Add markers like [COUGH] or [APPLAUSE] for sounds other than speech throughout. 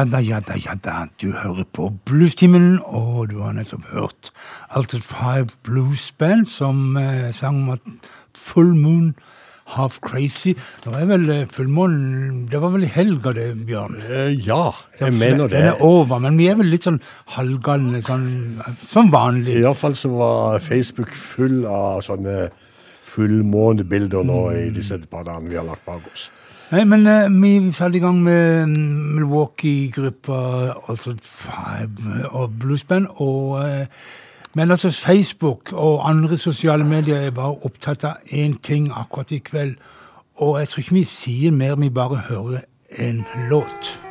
Ja da, ja da, ja da. Du hører på Bluestimen, og du har nettopp hørt Altered Five Blues Band som eh, sang om at Full Moon Half Crazy Det var vel eh, fullmånen Det var vel i helga, det, Bjørn? Eh, ja, jeg mener det. Den er over, men vi er vel litt sånn halvgalne, sånn som vanlig. Iallfall så var Facebook full av sånne fullmånebilder nå mm. i disse par dagene vi har lagt bak oss. Nei, men uh, vi ferdig i gang med mm, Milwaukee-gruppa, altså Five eh, og bluesband. og... Uh, men altså Facebook og andre sosiale medier er bare opptatt av én ting akkurat i kveld. Og jeg tror ikke vi sier mer, vi bare hører en låt.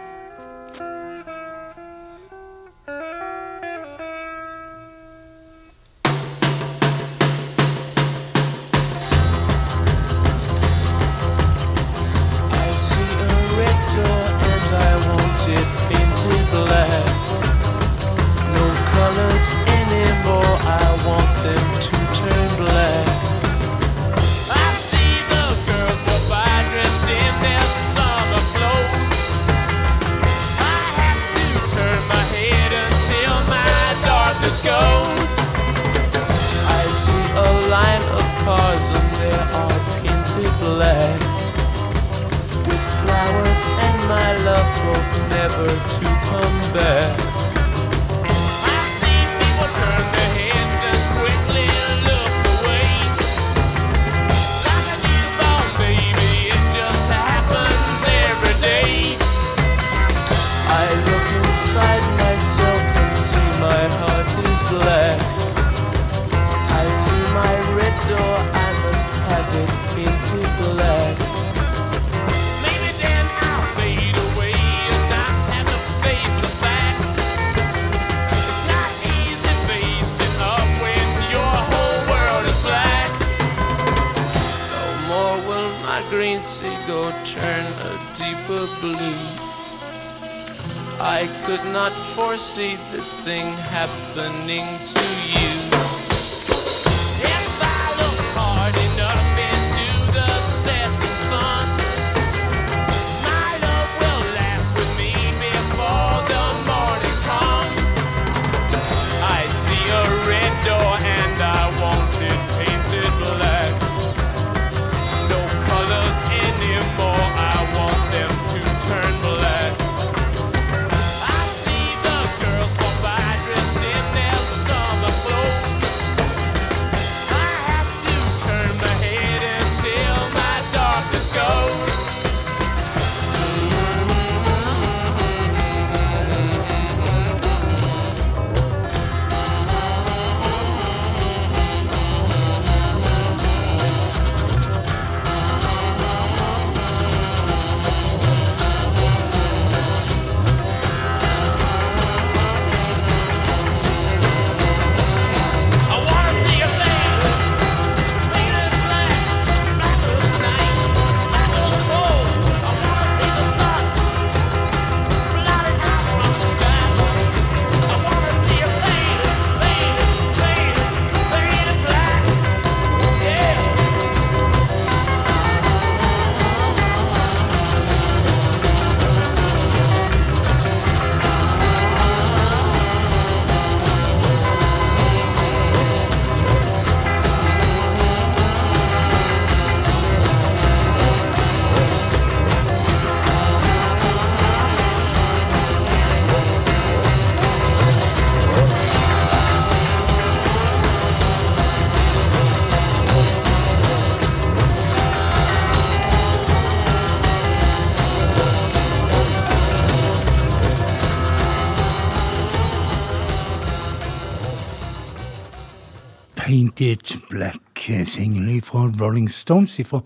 Painted Black-singel fra Rolling Stones fra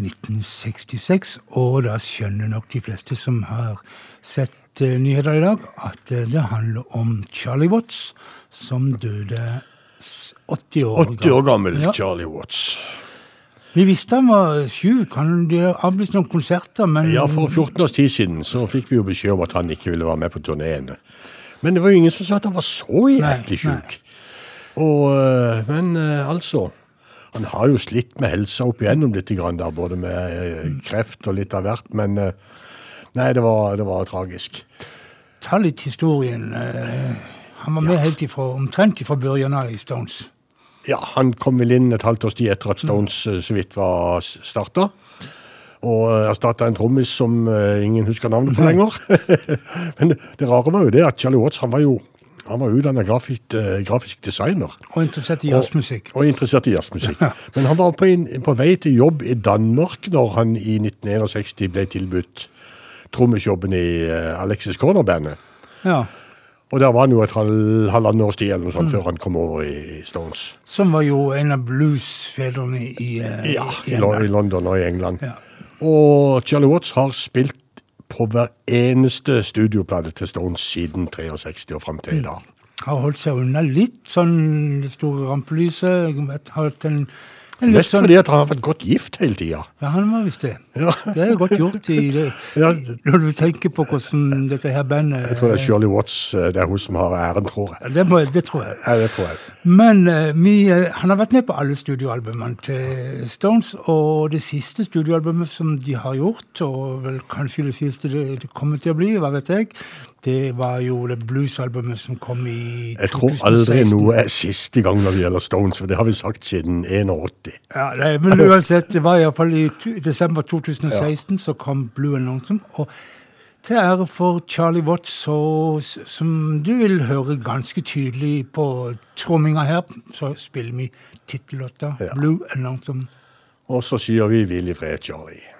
1966. Og da skjønner nok de fleste som har sett eh, nyheter i dag, at eh, det handler om Charlie Watts, som døde 80 år 80 år gammel Ja. Charlie Watts. Vi visste han var sjuk. Han det har avlyst noen konserter, men Ja, For 14 års tid siden så fikk vi jo beskjed om at han ikke ville være med på turneen. Men det var jo ingen som sa at han var så jæklig sjuk. Og, øh, Men øh, altså Han har jo slitt med helsa opp igjennom litt, da, både med øh, kreft og litt av hvert. Men nei, det var, det var tragisk. ta litt historien. eh, Han var med helt ifra, omtrent fra børjan av i Stones. Ja, Han kom vel inn et halvt års tid etter at Stones øh, så vidt var starta. Og erstatta en trommis som ingen husker navnet på lenger. [LAUGHS] Men det, det rare var jo det at Charlie Watts han var jo han var utdanna grafisk, øh, grafisk designer. Og interessert i jazzmusikk. Og, og interessert i jazzmusikk. Men han var på, en, på vei til jobb i Danmark når han i 1961 ble tilbudt trommisjobben i øh, Alexis Corner-bandet. Ja. Og der var han jo et halv, halvannet års tid eller noe sånt før han kom over i Stones. Som var jo en av bluesfedrene i, eh, Ja, i, i i. London og i England. Ja. Og Charlie Watts har spilt på hver eneste studioplate til Stones siden 63 og fram til i dag. Har holdt seg unna litt sånn det store rampelyset. Hatt en, en Mest sånn, fordi at han har vært godt gift hele tida. Ja, han var visst det. Ja. Det er godt gjort i det. Ja. Når du tenker på hvordan dette her bandet Jeg tror det er Shirley Watts eh, det er hun som har æren, tror jeg. det, må, det tror jeg. Ja, det tror jeg. Men eh, vi, eh, han har vært med på alle studioalbumene til Stones, og det siste studioalbumet som de har gjort, og vel kanskje det siste det, det kommer til å bli, hva vet jeg, det var jo det bluesalbumet som kom i 2016. Jeg tror aldri noe er siste gang når det gjelder Stones, for det har vi sagt siden 81. Ja, nei, men uansett, det var iallfall i desember 2016 så kom Blue and Lonesome. Og til ære for Charlie Watts, så, som du vil høre ganske tydelig på tromminga her, så spiller vi tittellåta Ja. Blue and Lonesome. Og så sier vi 'Hvil i fred, Charlie'.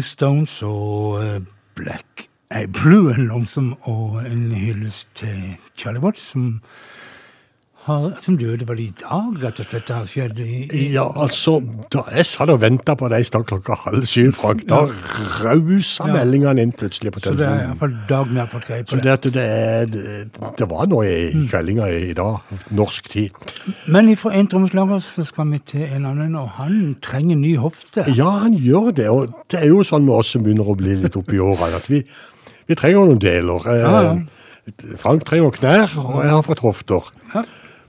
Rolling Stones og eh, Black Nei, Blue en Lonesome og en hyllest til Charlie Watts, som, har, som døde vel i dag, rett og slett. Det har skjedd i, i Ja, altså, da jeg satt og venta på deg i stad klokka halv syv, Frank, da rausa Ja. meldingene inn plutselig på telefonen. Så det er iallfall dagen jeg har fått greie på det, det. det, det, det var noe i kveldinga i dag, norsk tid. Men fra en trommeslager så skal vi til en annen, og han trenger ny hofte. Ja, han gjør det, og det er jo sånn med oss som begynner å bli litt oppi åra, at vi, vi trenger noen deler. Eh, Ja, ja. Frank trenger knær, og jeg har fått hofter. Ja.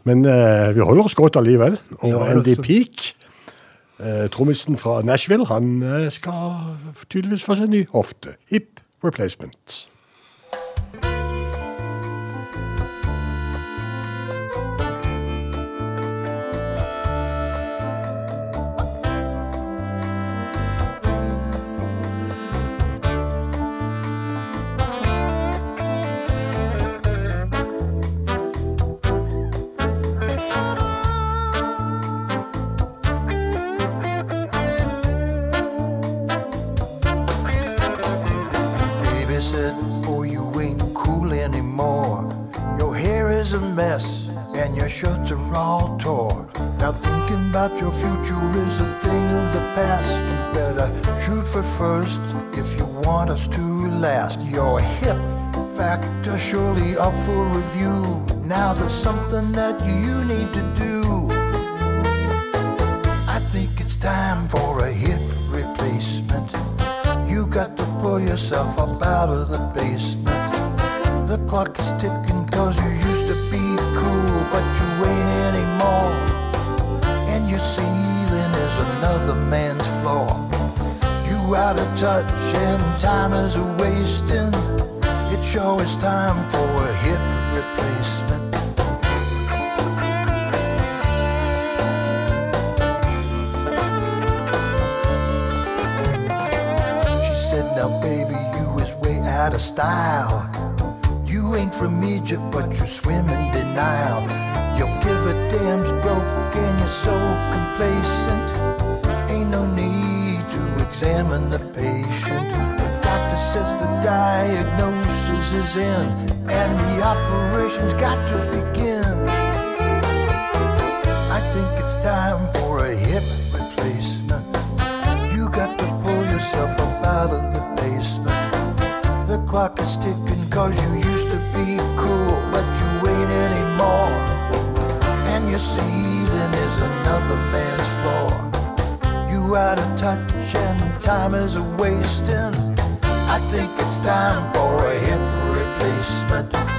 Men eh, vi holder oss godt allikevel. Og Ja, Andy altså. Peak, eh, trommisen fra Nashville, han eh, skal tydeligvis få seg ny hofte. Hip replacement. Surely up for review. Now, there's something that you need to do. I think it's time for a hip replacement. You got to pull yourself up out of the basement. The clock is ticking cause you used to be cool, but you ain't anymore. And your ceiling is another man's floor. You out of touch and time is wasting. It sure is time for a hip replacement. She said, Now, baby, you is way out of style. You ain't from Egypt, but you swim in denial. You give a damn's broke and you're so complacent. Ain't no need to examine. The doctor says the diagnosis is in, and the operation's got to begin. I think it's time for a hip replacement. You got to pull yourself up out of the basement. The clock is ticking cause you used to be cool, but you ain't anymore. And your ceiling is another man's floor. You out of touch and time is a wasting. Think it's time for a hip replacement.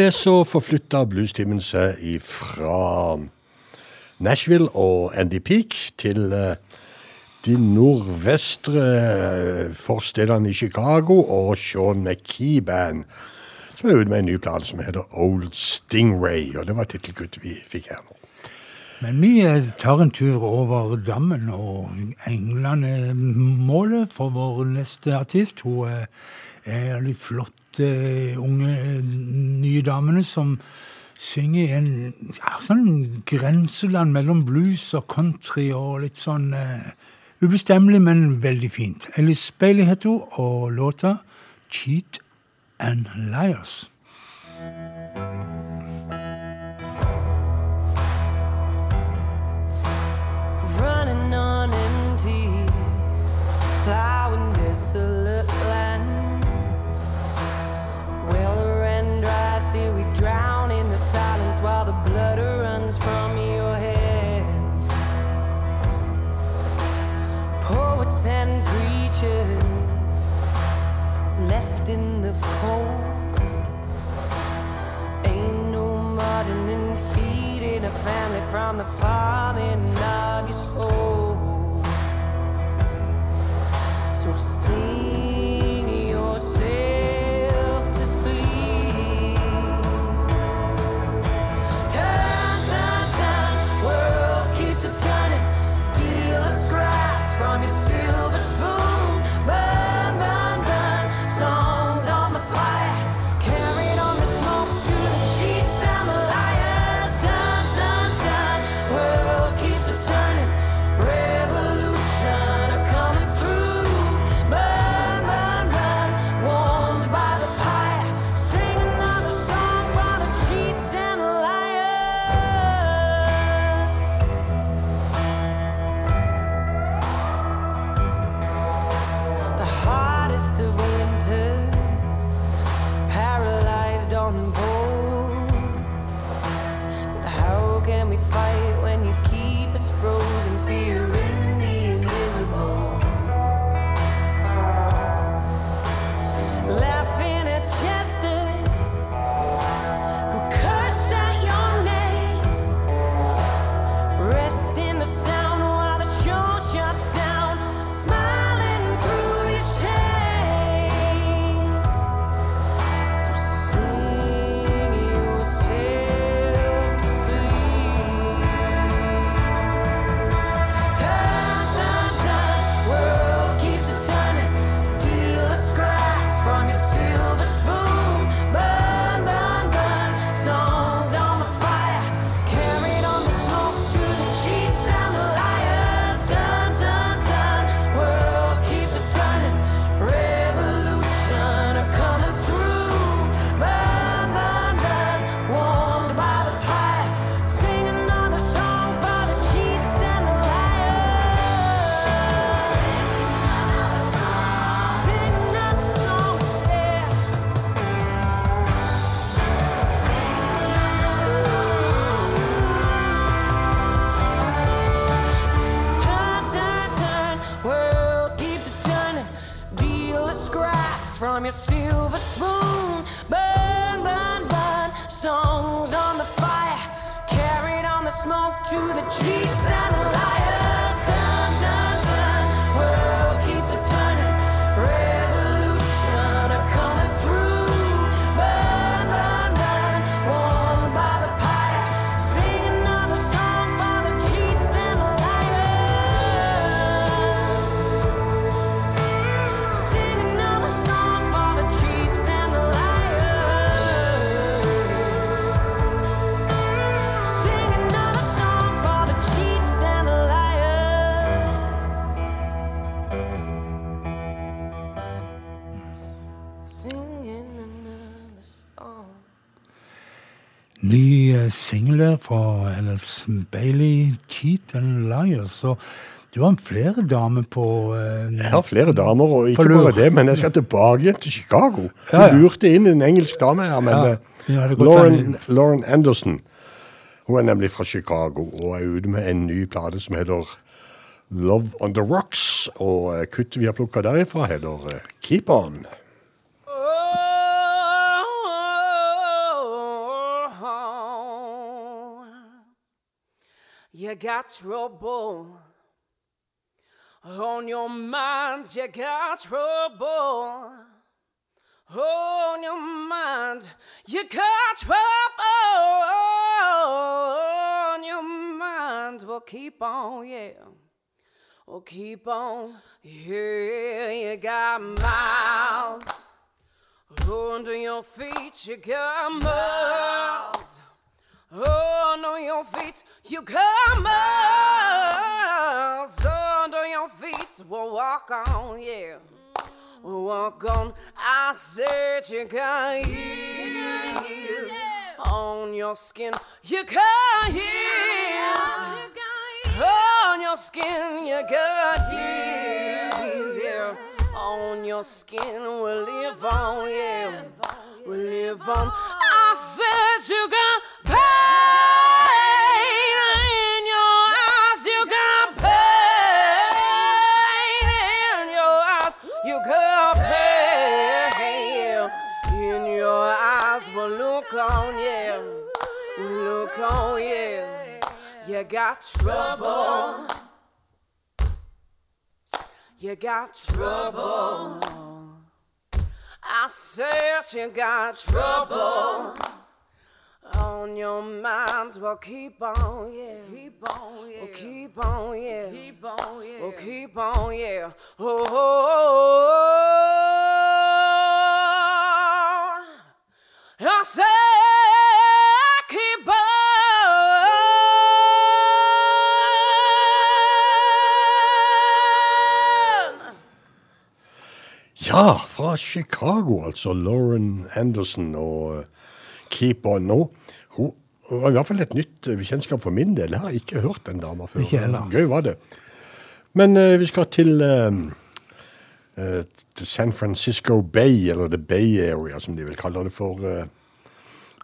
Det så forflytta bluestimen seg ifra Nashville og Andy Peak til eh, de nordvestre eh, forstedene i Chicago og Sean McKee Band, som er ute med en ny plan som heter Old Stingray. Og det var tittelkuttet vi fikk her nå. Men vi eh, tar en tur over dammen, og England er målet for vår neste artist. Hun er en av eh, unge nye damene som synger i en ja, sånn grenseland mellom blues og country og litt sånn uh, ubestemmelig, men veldig fint. Ellis Bailey heter hun, og låta 'Cheat and Liars'. running on empty, plowing desolate lands. From your hand. Poets and preachers left in the cold. Ain't no margin in feeding a family from the farming of your soul. So sing singel fra Alice Bailey, 'Cheat and Liars'. Og du har flere damer på eh, Jeg har flere damer, og ikke bare det, men jeg skal tilbake til Chicago. Du Ja, ja. lurte inn en engelsk dame her, men Ja, eh, Lauren. Lauren Anderson hun er nemlig fra Chicago og er ute med en ny plate som heter Love on the Rocks. Og eh, kuttet vi har plukka derifra, heter eh, Keep On. You got trouble. On your mind, you got trouble. On your mind, you got trouble. On your mind, well, keep on, yeah. Oh, keep on, yeah, you got miles. Under your feet, you got miles. Under your feet, you got miles. Under your feet, we'll walk on, yeah. We'll walk on. I said you got years on your skin. You got years on your skin. You got years, yeah. On your skin, we'll live on, yeah. We'll live on. I said you got got trouble. You got trouble. I said you got trouble on your mind. Well, keep on, yeah. Keep on, yeah. Well, keep on, yeah. Keep on, yeah. Well, keep on, yeah. Oh, oh, oh. oh. I said Ja, fra Chicago, altså. Lauren Anderson og eh, Keep On nå. Hun var i hvert fall et nytt kjennskap bekjentskap for min del. Jeg har ikke hørt den dama før. Ikke heller. Gøy var det. Men uh, vi skal til, eh, uh, til San Francisco Bay, eller The Bay Area, som de vil kalle det for. eh,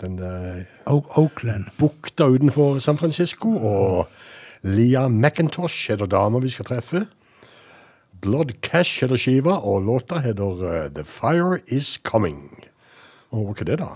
den eh, Oakland. bukta utenfor San Francisco. Og Leah McIntosh heter dama vi skal treffe. Blood Cash heter skiva, og låta heter eh, The Fire Is Coming. Og hva er det, da?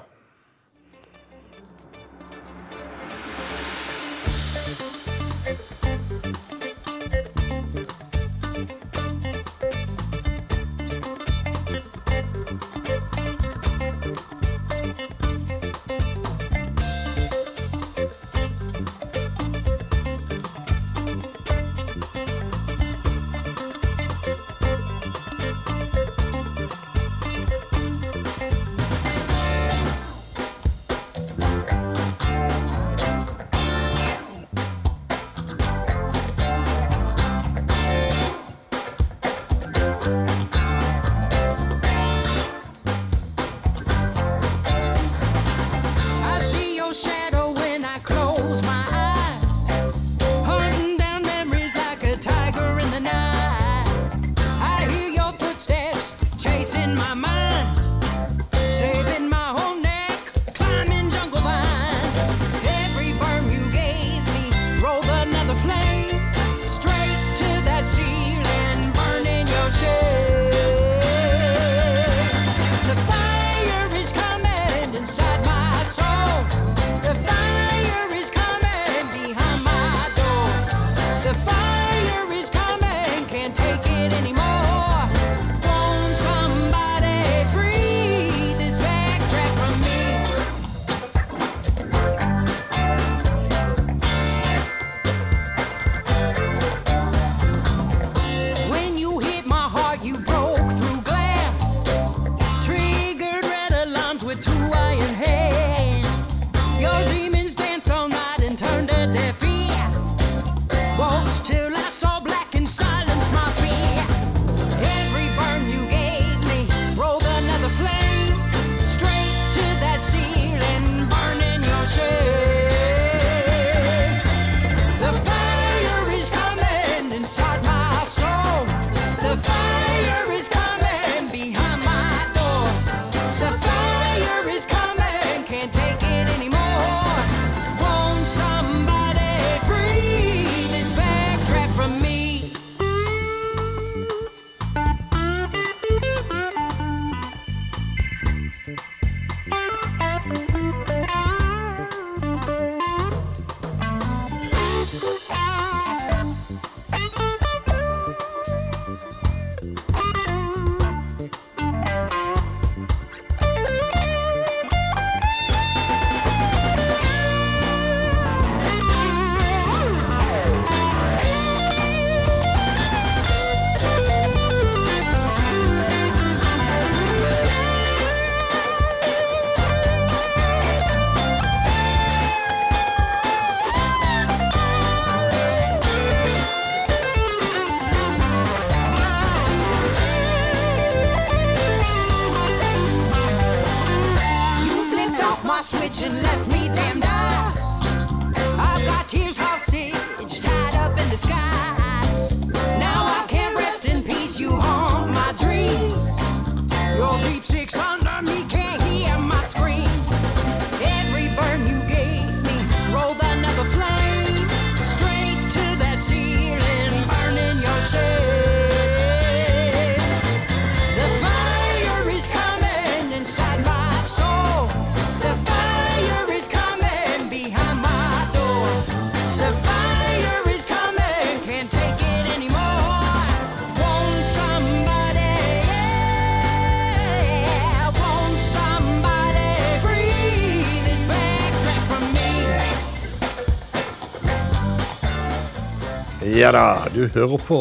Ja da, du hører på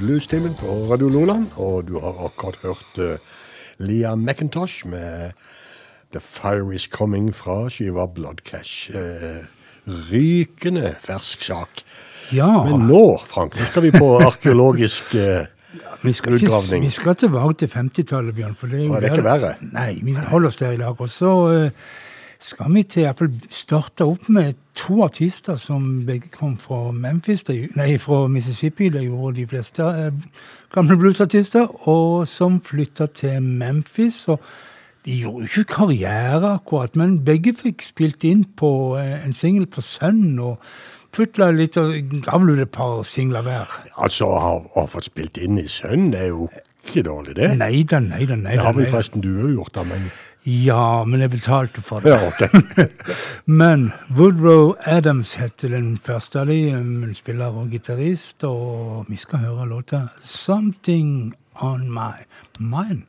Bluestimen på Radio Loland, og du har akkurat hørt uh, Leah McIntosh med The Fire Is Coming fra skiva Blood Cash. Uh, rykende fersk sak. Ja, Men nå, Frank, nå skal vi på arkeologisk uh, vi skal, ikke, utgravning. vi skal tilbake til 50-tallet, Bjørn. For det er jo ja, det er ikke verre. Nei, vi holder oss der i dag. Og så eh, skal vi til i hvert fall starte opp med to artister som begge kom fra Memphis, nei, fra Mississippi. Det gjorde de fleste eh, gamle bluesartister. Og som flytta til Memphis. og de gjorde jo ikke karriere, akkurat, men begge fikk spilt inn på eh, en singel på Sønn. og putla litt og gav et par singler hver. Altså, å ha, fått spilt inn i Sønn er jo ikke dårlig, det. Nei da, nei da. Det har vel forresten du òg gjort, da, men Ja, men jeg betalte for det. Ja, okay. [LAUGHS] men Woodrow Adams heter den første av de, Hun spiller og gitarist, og vi skal høre låta 'Something On My Mind'.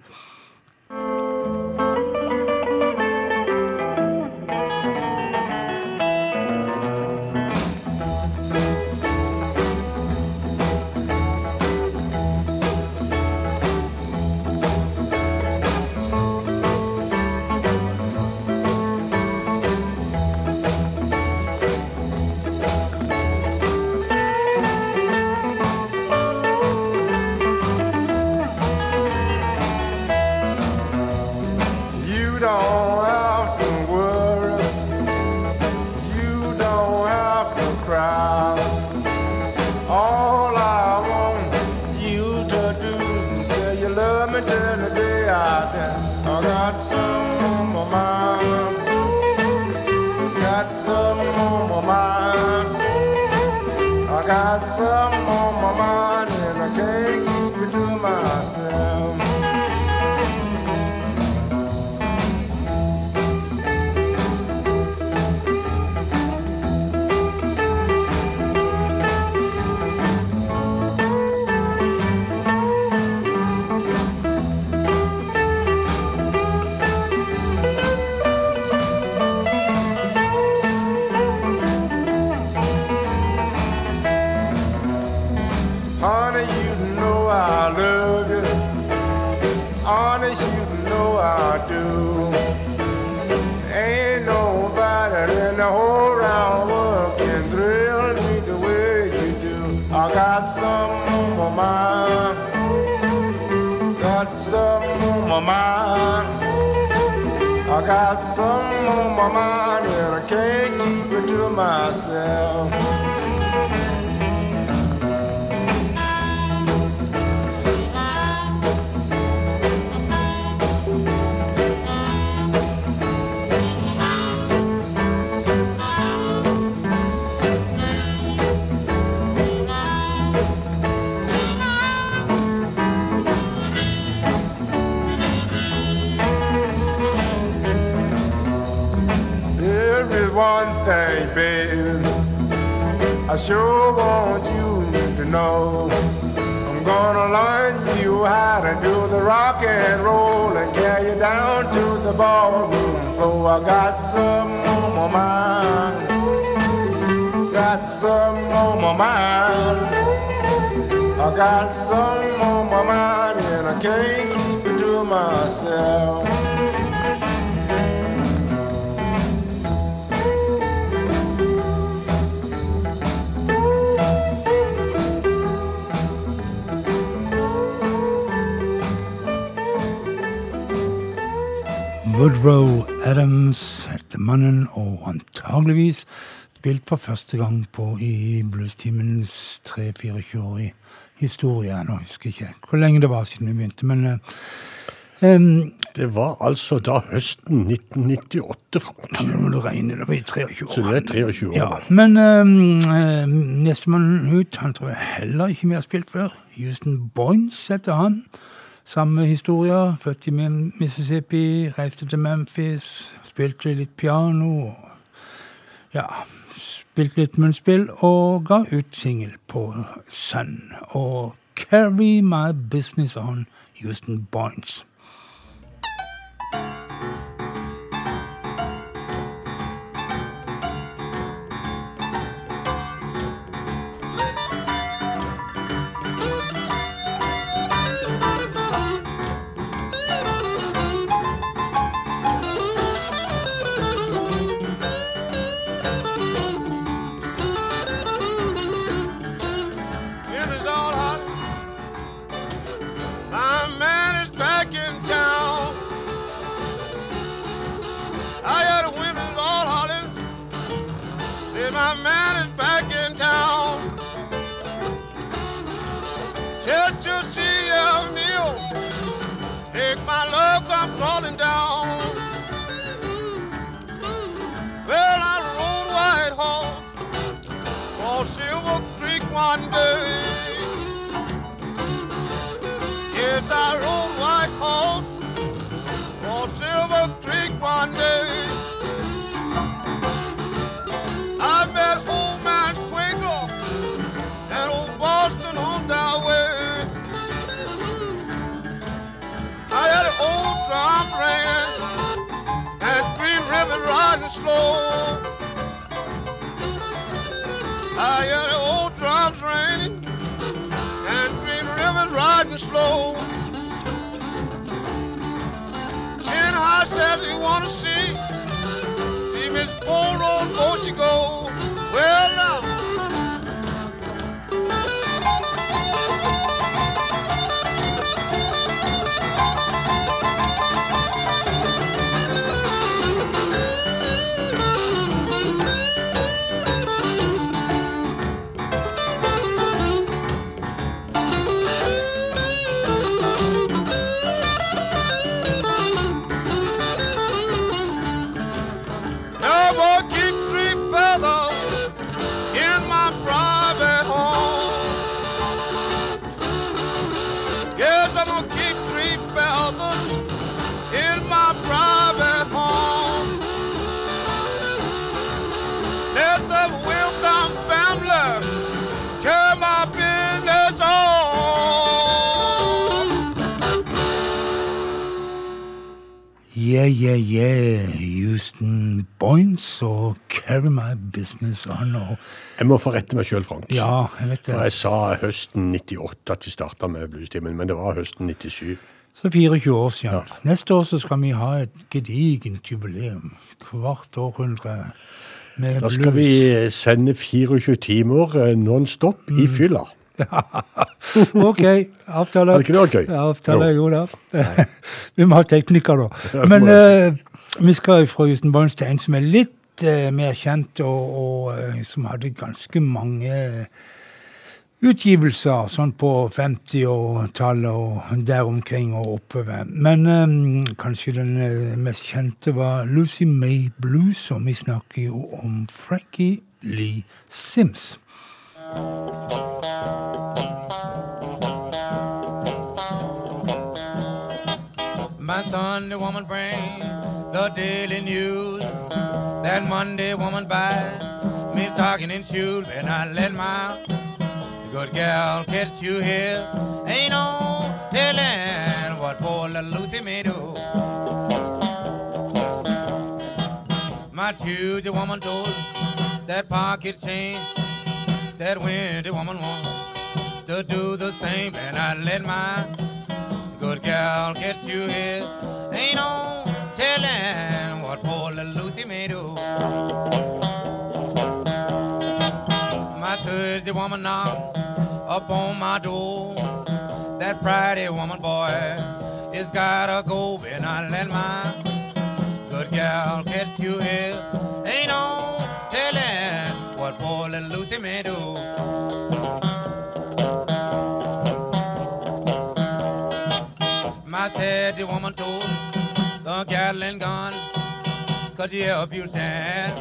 Antageligvis spilt for første gang på i bluestimens 3-24-årige historie. Nå husker jeg ikke hvor lenge det var siden vi begynte, men um, det var altså da høsten 1998, Frank. nå må du regne, det blir 23 år. Så det er 23 år Ja, men um, nestemann ut, han tror jeg heller ikke vi har spilt før. Houston Boynes heter han. Samme historie. Født i Mississippi, reiste til Memphis, spilte litt piano. og Ja, spilte litt munnspill og ga ut singel på Sun. Og 'Carry My Business On', Houston Boynes. Make my love come crawling down. Well, I rode White Horse for Silver Creek one day. Yes, I rode White Horse for Silver Creek one day. I met drum ringing and Green River riding slow. I had the old drums ringing and Green River's riding slow. Tin High says he wanna see, see Miss Four Rose before she go. Well now. Yeah, yeah, yeah. Houston Boynes og Carry My Business On. Og Jeg må få rette meg sjøl, Frank. ja, jeg vet det. For jeg sa høsten 98 at vi starta med Bluestimen, men det var høsten 97. Så 24 år siden. Neste år så skal vi ha et gedigent jubileum. Hvert århundre med Da skal blues. vi sende 24 timer eh, non-stop i fylla. [LAUGHS] OK, avtale. Er ikke det ok? Ja, avtale, Jo. da. [LAUGHS] vi må ha tekniker, da. Men uh, vi skal fra Houston Boynes til en som er litt uh, mer kjent, og, og eh, som hadde ganske mange utgivelser sånn på 50-tallet og der omkring og oppover. Men um, kanskje den mest kjente var Lucy May Blues, og vi snakker jo om Frankie Lee Sims. My Sunday woman bring the daily news. That Monday woman buy me talking and shoes. And I let my good gal catch you here. Ain't no telling what poor little Lucy may do. My Tuesday woman told that pocket change. That Wednesday woman want to do the same. And I let my good gal get you here. Ain't no telling what poor little Lucy may do. My Thursday woman knock up on my door. That Friday woman boy is gotta go. And I let my good gal get you here. Ain't no telling what poor little Lucy may My Saturday woman told the Gatling gun, Cause you if you stand,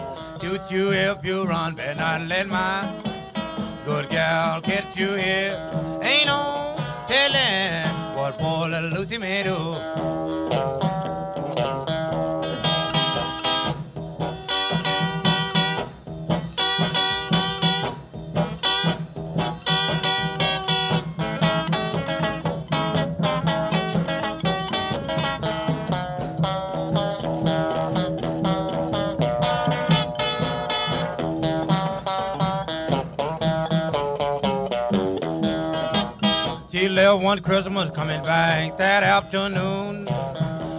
shoot you if you run. Better not let my good gal get you here. Ain't no telling what poor little Lucy may do. Left one Christmas coming back that afternoon.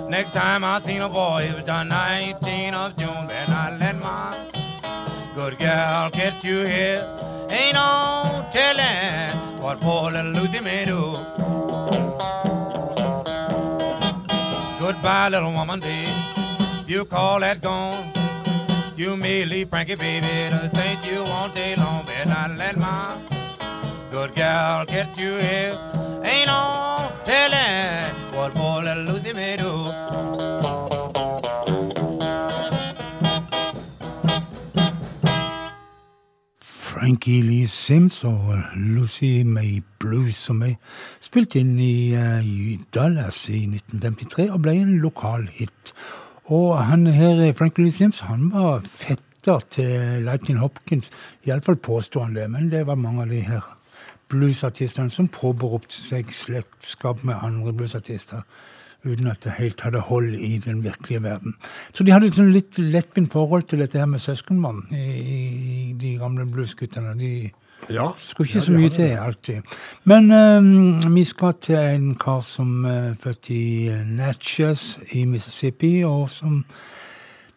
Next time I seen a boy, it was the 19th of June. Then I let my good girl get you here. Ain't no telling what poor little Lucy may do. Goodbye, little woman, babe. You call that gone. You may leave Frankie, baby, to think you all day long. Better not let my good gal get you here. Ain't no telling what poor little Lucy may do. Frankie Lee Sims og Lucy May Blues, som er spilt inn eh, i Dallas i 1953 og ble en lokal hit. Og han her, Frankie Lee Sims, han var fetter til Lightning Hopkins. Iallfall påstår han det, men det var mange av de her bluesartistene som påberopte seg slektskap med andre bluesartister uten at det helt hadde hold i den virkelige verden. Så de hadde et sånn litt lettvint forhold til dette her med søskenbarn i, i de gamle bluesguttene. De Ja. skulle ikke Ja, så mye til, det. alltid. Men um, vi skal til en kar som er født i eh, Natchez i Mississippi, og som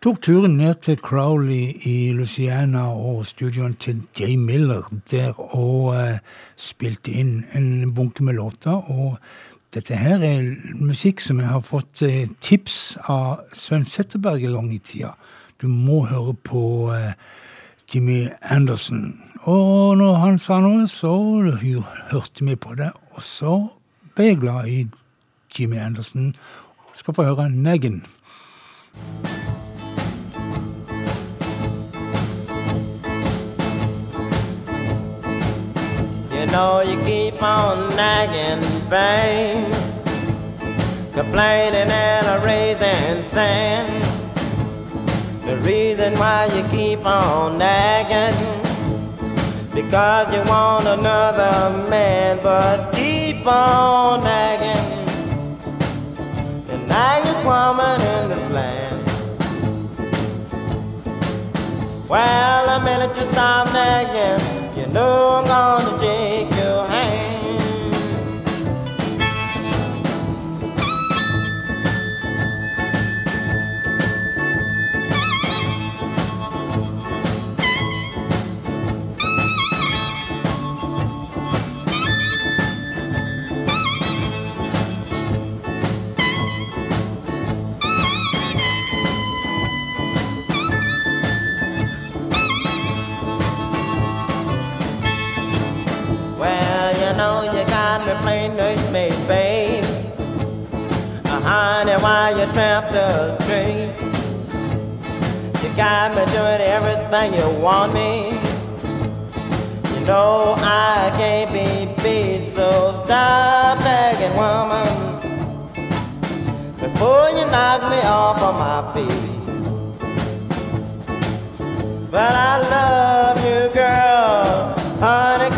tok turen ned til Crowley i Louisiana og studioen til Jay Miller der, og eh, spilte inn en bunke med låter. og dette her er musikk som jeg har fått eh, tips av Svein Setteberg i lang tida. Du må høre på eh, Jimmy Anderson. Og når han sa noe, så hørte vi på det. Og så ble jeg glad i Jimmy Anderson. Skal få høre Neggen. You know you keep on nagging, babe, complaining and raising sand. The reason why you keep on nagging, because you want another man, but keep on nagging. The naggest woman in this land. Well, the minute you stop nagging, you know I'm gonna me playing babe. Uh, honey, while you tramp the streets, you got me doing everything you want me. You know I can't be beat, so stop nagging, woman, before you knock me off of my feet. But I love you, girl, honey,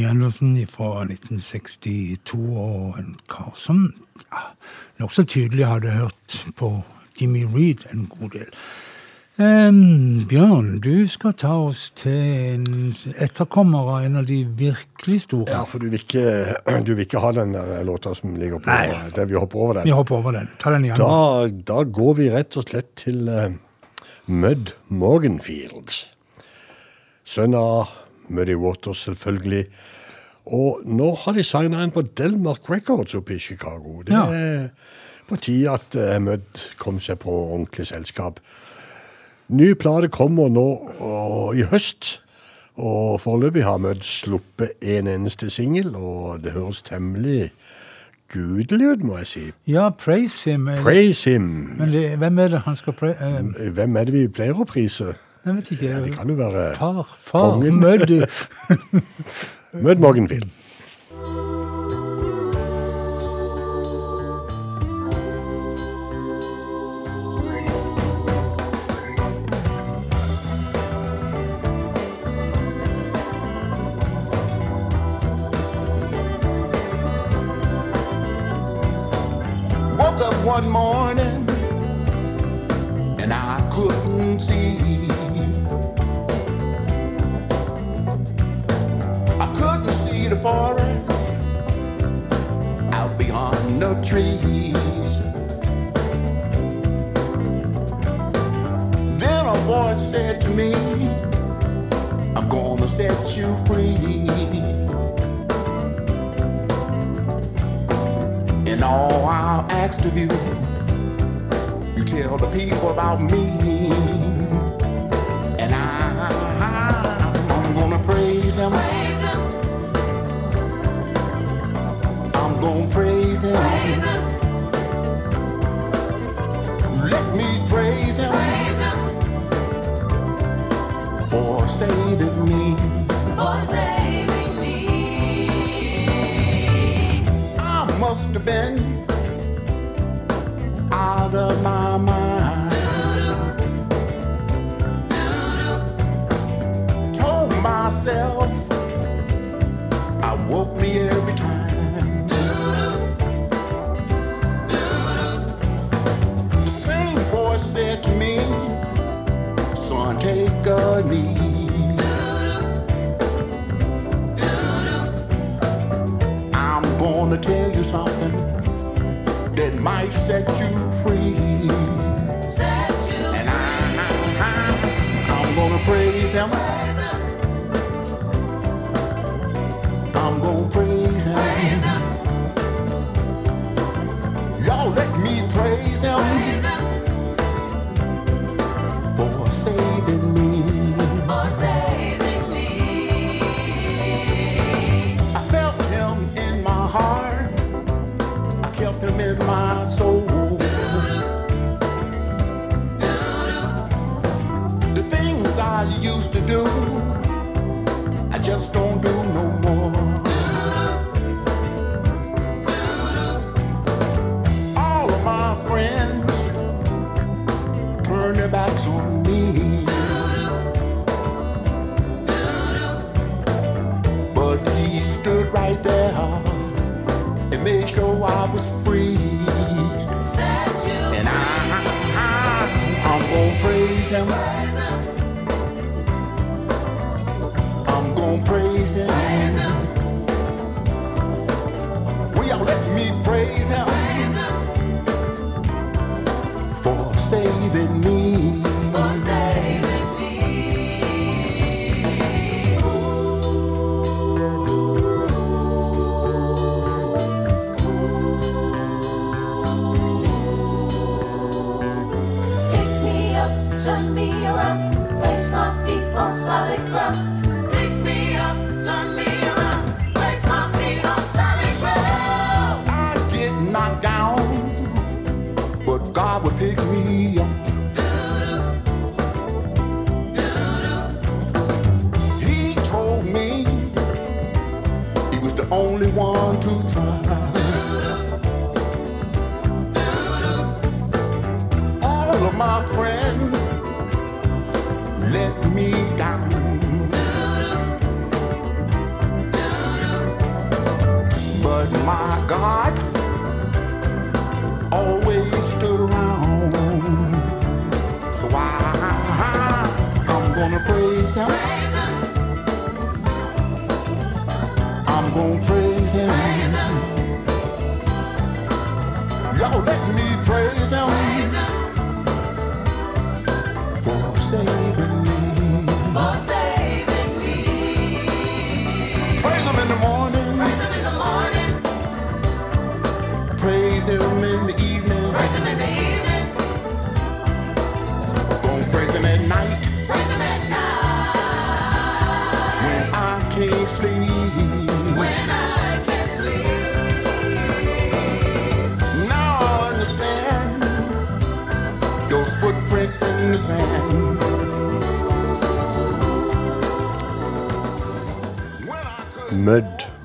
Jimmy Anderson fra 1962, og en kar som ja, nokså tydelig hadde hørt på Jimmy Reed en god del. Um, Bjørn, du skal ta oss til en etterkommer av en av de virkelig store. Ja, for du vil ikke, du vil ikke ha den der låta som ligger på Nei. der vi hopper over den. Vi hopper over den. Ta den igjen. Da, da går vi rett og slett til uh, Mud Morganfield. Sønn av Muddy Waters, selvfølgelig. Og nå har de signa en på Delmark Records oppe i Chicago. Det Ja. er på tide at uh, Mud kom seg på ordentlig selskap. Ny plate kommer nå og, i høst. Og foreløpig har Mud sluppet en eneste singel, og det høres temmelig gudelig ut, må jeg si. Ja, praise him. Praise him. Men det, hvem er det han skal pra Uh, Hvem er det vi pleier å prise? Jeg vet ikke. Ja, det kan jo være Far. Far. kongen. Mødd [LAUGHS] Møt trees. Then a voice said to me, I'm gonna set you free. And all I'll ask of you, you tell the people about me. Praise him. Let me praise him for saving me. I must have been out of my mind. Told myself I woke me every time. Son, take a knee. I'm gonna tell you something that might set you free. And I, I, I'm gonna praise him. I'm gonna praise him. Y'all let me praise him for saving me. Gonna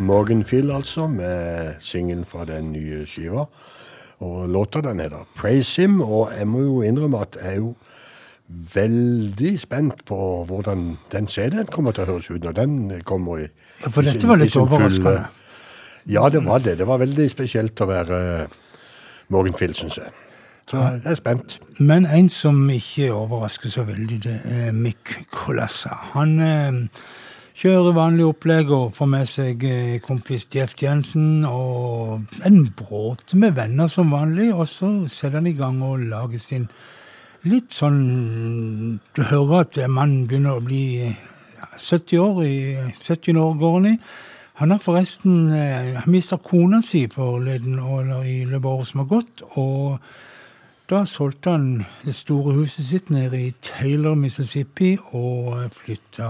Mud Morganfield, altså, med singen fra den nye skiva. Og låta den heter Praise Him, og jeg må jo innrømme at jeg er jo veldig spent på hvordan den CD-en kommer til å høres ut når den kommer i Ja, for dette var litt overraskende. Ja, det var det. Det var veldig spesielt å være Morgan Phil, syns jeg. Så jeg er spent. Men en som ikke overrasker så veldig, det er Mick Colassa. Han eh, kjører vanlig opplegg og får med seg eh, kompis Jeff Jensen og en bråte med venner som vanlig, og så setter han i gang og lager sin litt sånn Du hører at mannen begynner å bli 70 år, i 70 år går han i. Han har forresten eh, mista kona si forleden, i løpet av året som har gått. og da solgte han det store huset sitt nede i Taylor, Mississippi, og flytta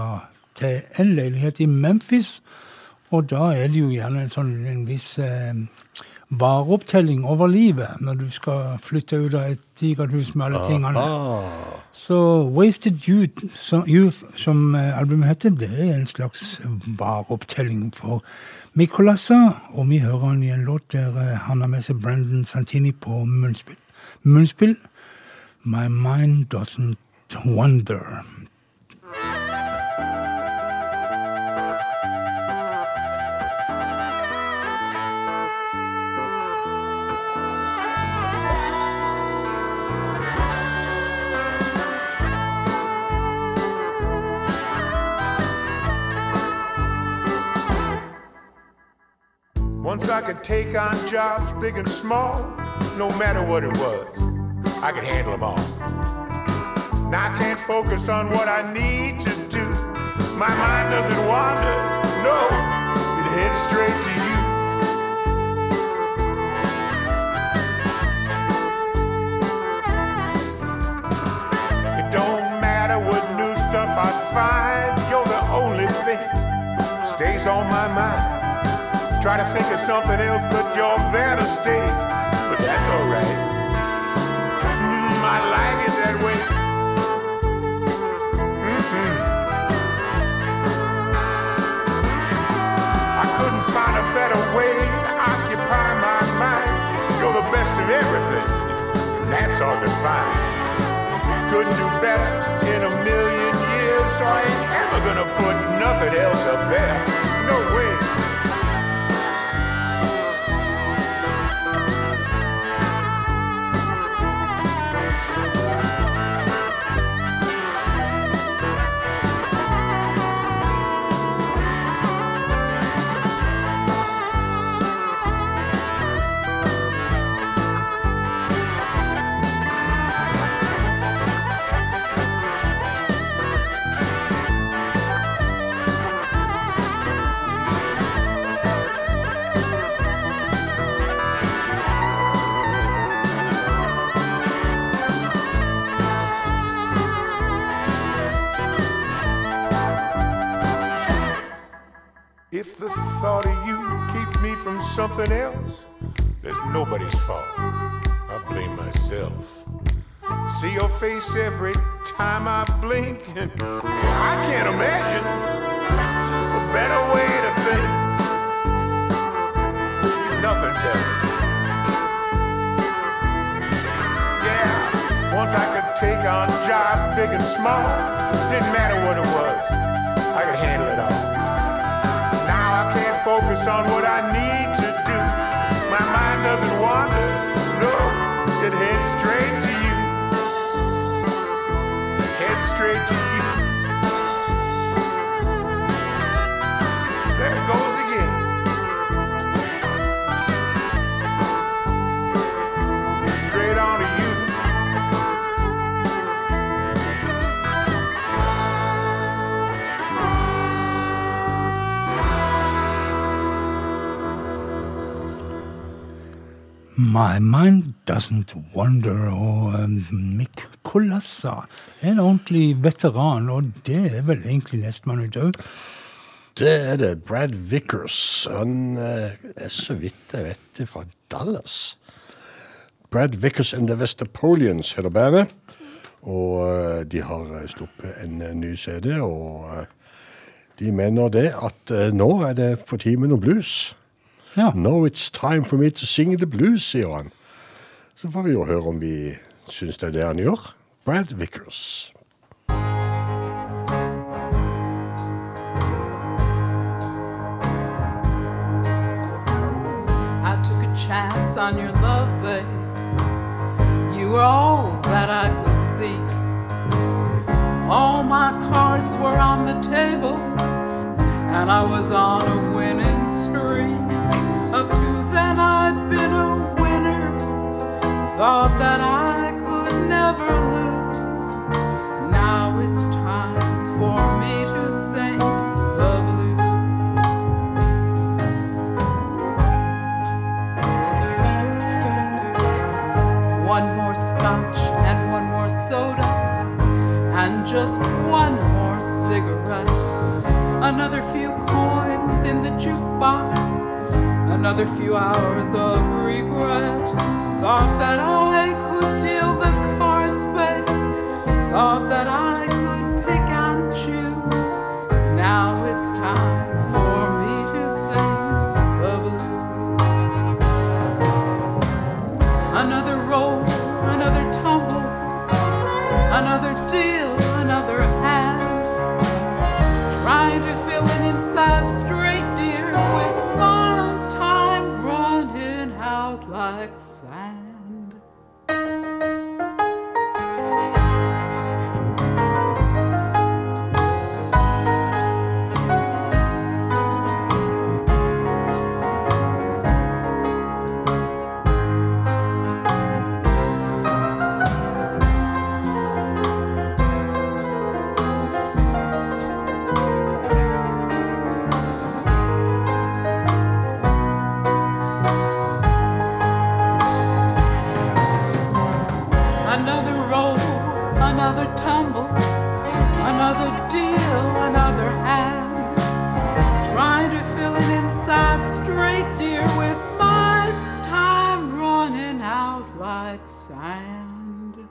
til en leilighet i Memphis. Og da er det jo gjerne en sånn en viss eh, vareopptelling over livet når du skal flytte ut av et digert hus med alle tingene. Så Wasted Youth, som, Youth, som eh, albumet heter, det er en slags vareopptelling for Mikolassa. Og vi hører han i en låt der eh, han har med seg Brandon Santini på munnspill. Munnspill My Mind Doesn't Wonder. Once I could take on jobs big and small, no matter what it was. I could handle them all. Now I can't focus on what I need to do. My mind doesn't wander, no, it heads straight to you. It don't matter what new stuff I find, Try to think of something else, but you're there to stay. But that's alright. Mm, I like it that way. Mhm. I couldn't find a better way to occupy my mind. You're the best of everything, and that's hard to find. Couldn't do better in a million years, so I ain't ever gonna put nothing else up there. No way. Thought of you keeps me from something else, there's nobody's fault. I blame myself. See your face every time I blink, and [LAUGHS] I can't imagine a better way to think. Nothing better. Yeah, once I could take on jobs big and small, didn't matter what it was, I could handle it focus on what I need to do. My mind doesn't wander, no, it heads straight to you. Head straight to you. My Mind Doesn't Wonder og um, Mick Colassa er en ordentlig veteran, og det er vel egentlig nestemann ut òg. Det er det. Brad Vickers. Han eh, er så vidt jeg vet fra Dallas. Brad Vickers and the Westapolians heter bandet. Og eh, de har sluppet en eh, ny CD, og de mener det at nå er det for tid med noe blues. Ja. Now it's time for me to sing the blues, sier han. Så får vi jo høre om vi syns det er det han gjør. Brad Vickers. I took a chance on your love, babe. you were all that I could see. All my cards were on the table, and I was on a winning streak. Up to then, I'd been a winner, thought that I could never lose. Now it's time for me to sing the blues. One more scotch and one more soda, and just one more cigarette. Another few coins in the jukebox, another few hours of regret. Thought that I could deal the cards, babe. Thought that I could pick and choose. Now it's time Another roll, another tumble, another deal, another hand. Trying to fill it inside straight, dear, with my time running out like sand.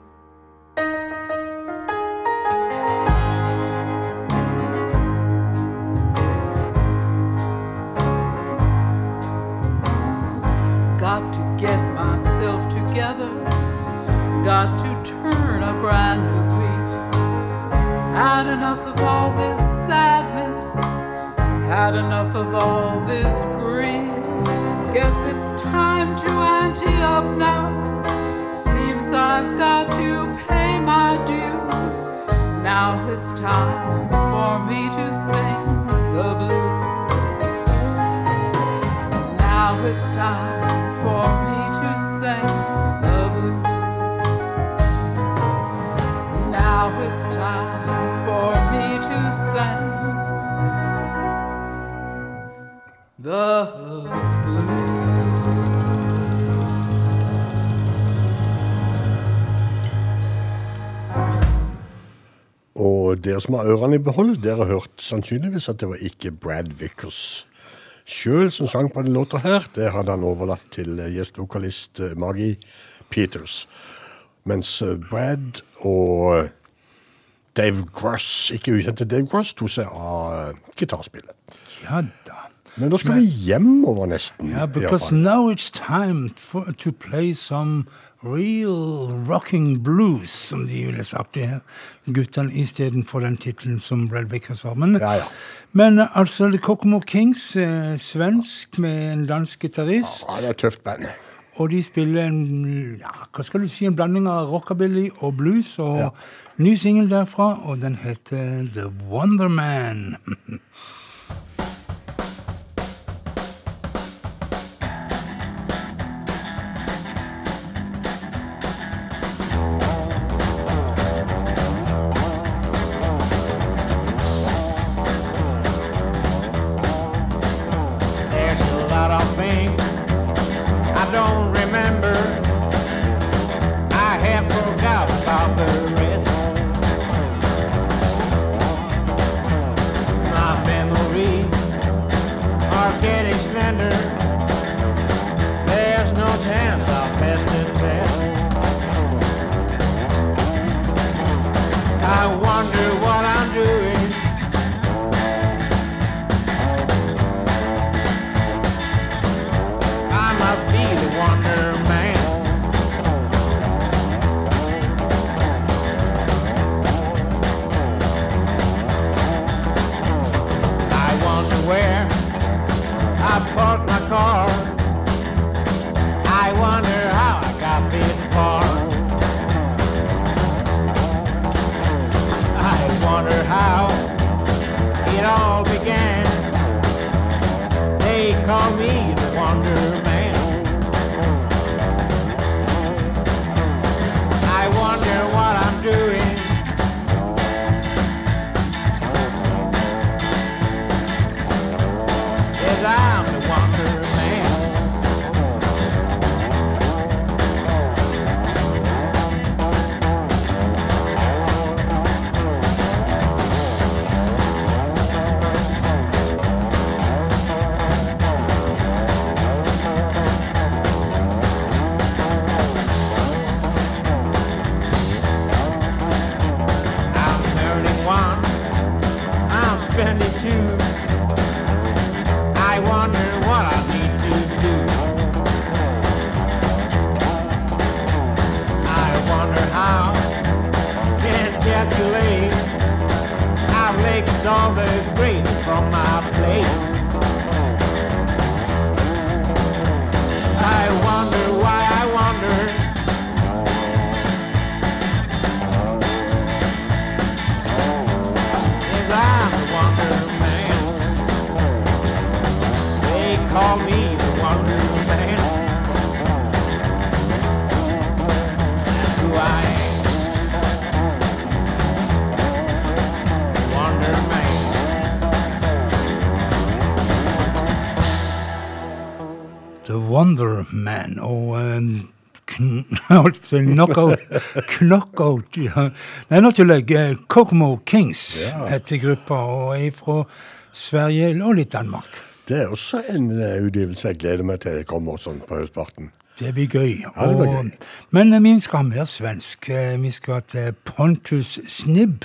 Got to get myself together got to turn a brand new leaf. Had enough of all this sadness, had enough of all this grief. Guess it's time to ante up now. Seems I've got to pay my dues. Now it's time for me to sing the blues. Now it's time for me to sing it's time for me to send the. Og dere som har ørene i behold, dere har hørt sannsynligvis at det var ikke Brad Vickers sjøl som sang på denne låta her. Det hadde han overlatt til gjestvokalist gjestevokalist eh, Maggie Peters. Mens eh, Brad og Dave Gross, ikke ukjente Dave Gross, tok seg av eh, gitarspillet. Ja da. Men nå skal vi hjemover nesten. Yeah, i hvert because now it's time for, to play some real rocking blues, som de ville sagt det her. Guttene istedenfor den tittelen som Brad Vickers har. Men, Ja, ja. men eh, altså, The Kokomo Kings, eh, svensk med en dansk gitarist. Ja, det er et tøft band. Og de spiller en ja, hva skal du si, en blanding av rockabilly og blues. Og Ja. ny singel derfra, og den heter The Wonder [LAUGHS] Man og um, [LAUGHS] holdt på å si knockout. knockout ja. Nei, jeg. Eh, Kokomo Kings Ja. heter gruppa og er fra Sverige og litt Danmark. Det er også en eh, utgivelse jeg gleder meg til kommer sånn på høstparten. Det blir gøy. Ja, det blir Og- Men eh, vi skal ha mer svensk. Eh, Vi skal til Pontus Snibb.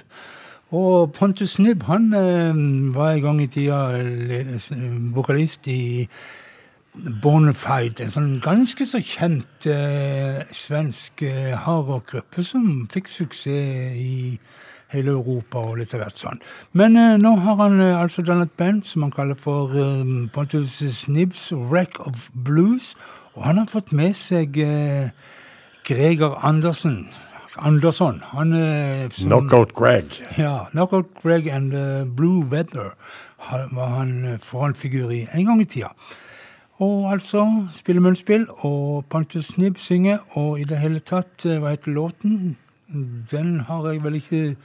Og Pontus Snibb han eh, var en gang i tida vokalist i Bonafide, en sånn ganske så kjent eh, svensk eh, hardrockgruppe som fikk suksess i hele Europa og litt av hvert sånn. Men eh, nå har han eh, altså dannet band som han kaller for eh, Pontus Snibs Wreck of Blues, og han har fått med seg eh, Greger Andersen. Andersson. Han eh, som- Knockout Greg. ja, Knockout Greg and Blue Weather var han frontfigur i en gang i tida. Og altså spille munnspill, og Pontus Snibb synger, og i det hele tatt, eh, hva heter låten? Den har jeg vel ikke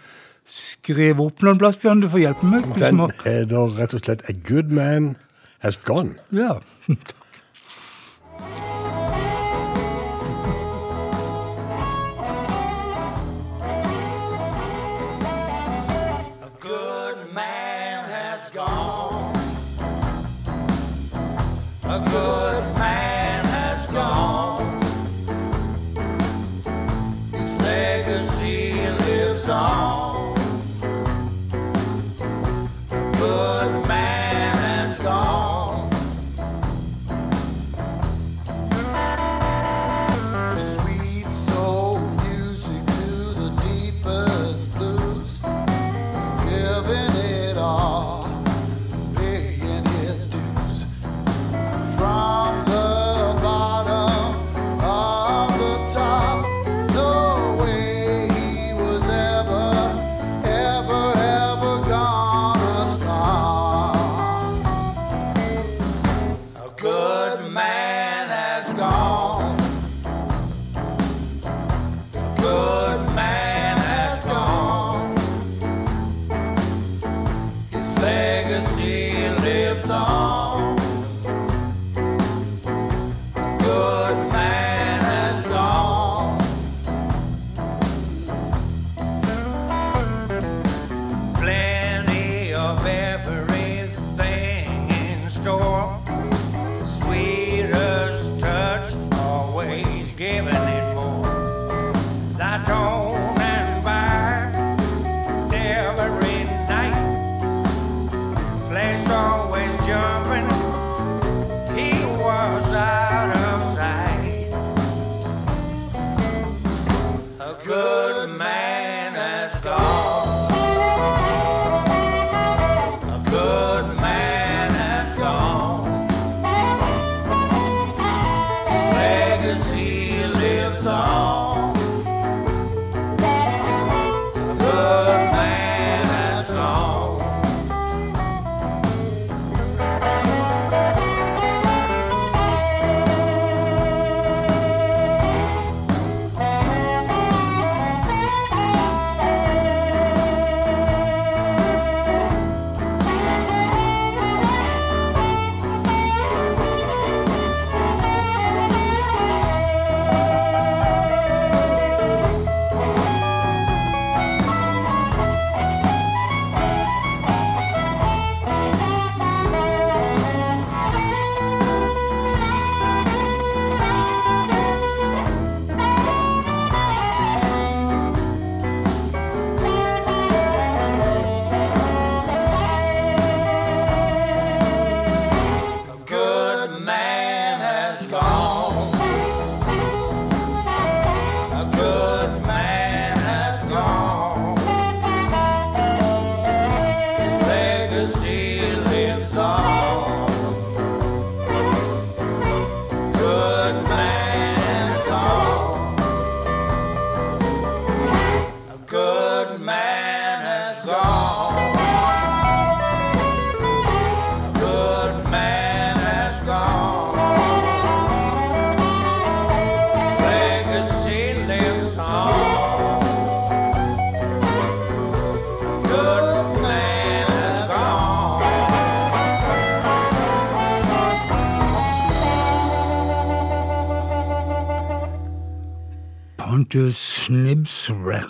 skrevet opp noen plass, Bjørn. Du får hjelpe meg. Den heter rett og slett A Good Man Has Gone. Ja. A [LAUGHS]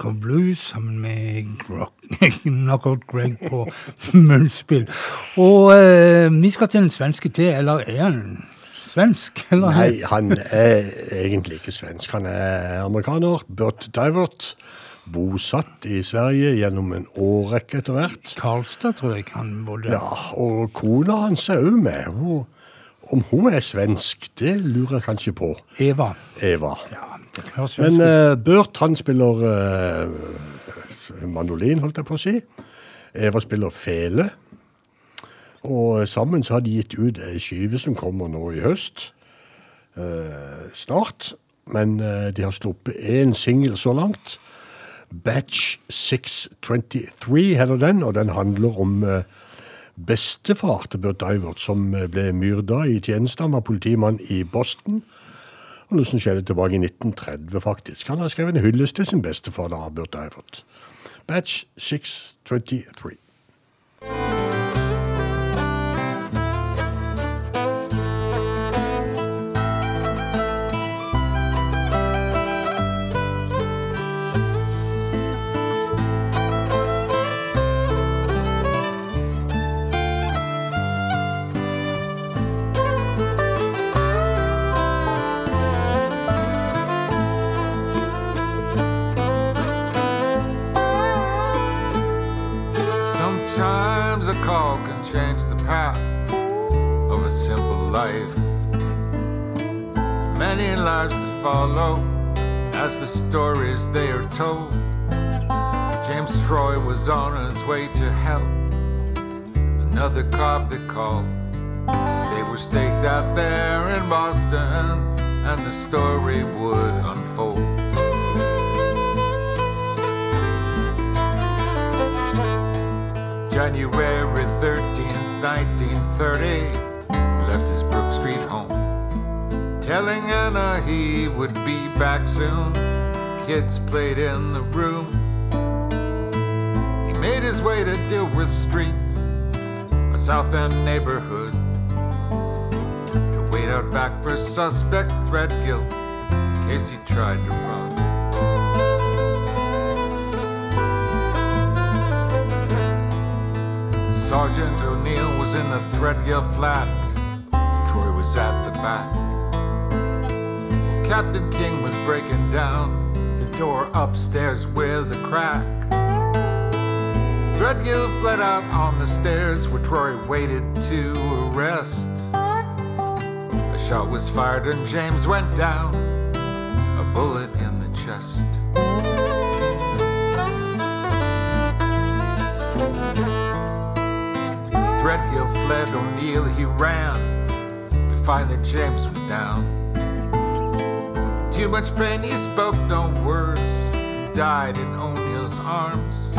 Snibs Blues sammen med [LAUGHS] Knockout Greg på [LAUGHS] munnspill. Og eh, vi skal til en svenske til, eller er han svensk? Eller? Nei, han er egentlig ikke svensk. Han er amerikaner. Burt Divert. Bosatt i Sverige gjennom en årrekke etter hvert. Karlstad, tror jeg han bodde. Ja, og kona hans er òg med. Hun, om hun er svensk, det lurer jeg kanskje på. Eva. Eva. svensk Men uh, Burt, han spiller uh, mandolin, holdt jeg på å si. Eva spiller fele. Og sammen så har de gitt ut ei skive som kommer nå i høst. Uh, snart. Men uh, de har sluppet én singel så langt. Batch 623 heter den, og den handler om uh, bestefar til Burt Divert, som eh, ble myrda i tjeneste. Han var politimann i Boston. Og noe som skjedde tilbake i 1930, faktisk. Han har skrevet en hyllest til sin bestefar, da, Burt Divert. Batch 623. Follow as the stories they are told. James Troy was on his way to help another cop that called. They were staked out there in Boston, and the story would unfold. January 13th, 1930, he left his Brook Street home, telling Anna he would be back soon. Kids played in the room. He made his way to Dilworth Street, a South End neighborhood, to wait out back for suspect Threadgill in case he tried to run. Sergeant O'Neill was in the Threadgill flat. Troy was at the back. Captain King was breaking down the door upstairs with a crack. Threadgill fled out on the stairs where Troy waited to arrest. A shot was fired and James went down, a bullet in the chest. Threadgill fled, O'Neill he ran to find that James was down. Too much pain, he spoke no words, died in O'Neill's arms.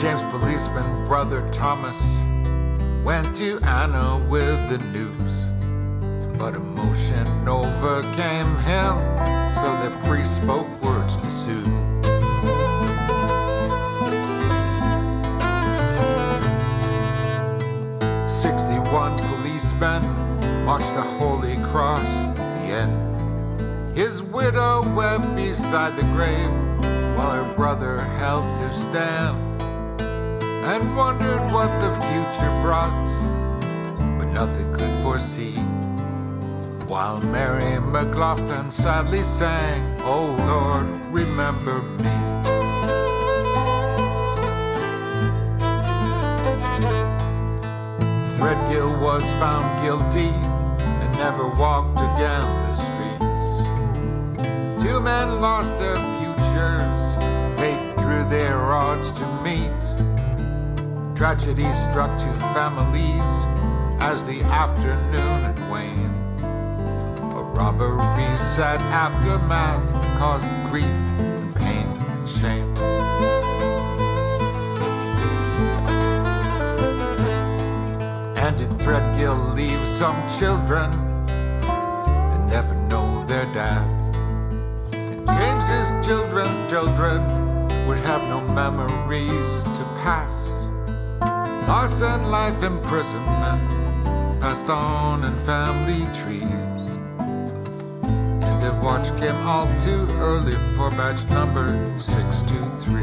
James' policeman brother Thomas went to Anna with the news, but emotion overcame him, so the priest spoke words to soothe. Sixty-one policemen marched the Holy Cross the end. His widow wept beside the grave while her brother helped her stand and wondered what the future brought, but nothing could foresee. While Mary McLaughlin sadly sang, Oh Lord, remember me. Threadgill was found guilty and never walked again men lost their futures, fate drew their odds to meet. Tragedy struck two families as the afternoon had waned. A robbery sad aftermath caused grief and pain and shame. And did Threadgill leave some children to never know their dad? James's children's children would have no memories to pass. Loss and life imprisonment passed on in family trees. And detective watch came all too early for batch number 623.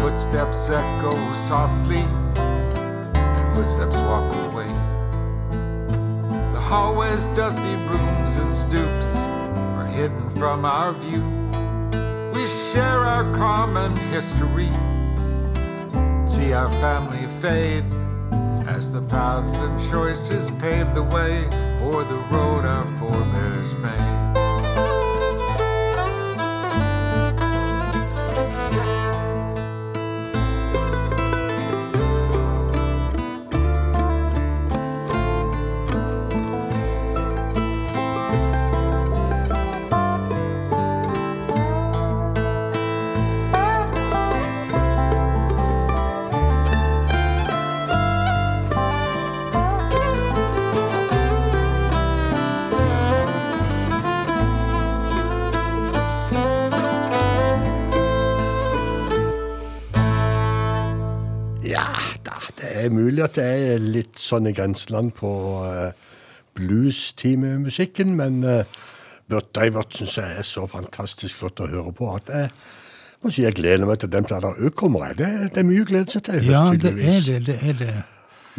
Footsteps echo softly, and footsteps walk hallway's dusty rooms and stoops are hidden from our view. We share our common history, see our family fade as the paths and choices pave the way for the road our forebears made. Er mulig at det er litt sånn i grenseland på uh, blues-timemusikken, men uh, Davert syns jeg er så fantastisk flott å høre på at jeg må si jeg gleder meg til den plata òg kommer. Det, det er mye å glede seg til i Ja, høst, det er det. det er det.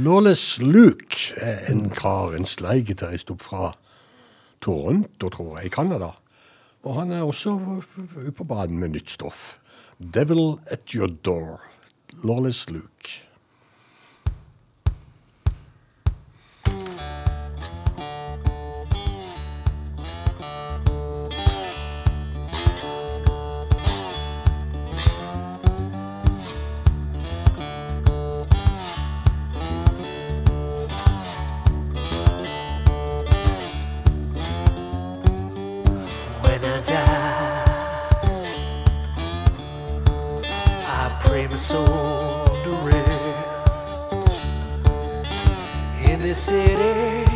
Lawless Luke er en kar, en sleigitarist opp fra Toronto, tror jeg, i Canada. Og han er også på banen med nytt stoff. Devil at your door. Lawless Luke. Soul to rest in this city.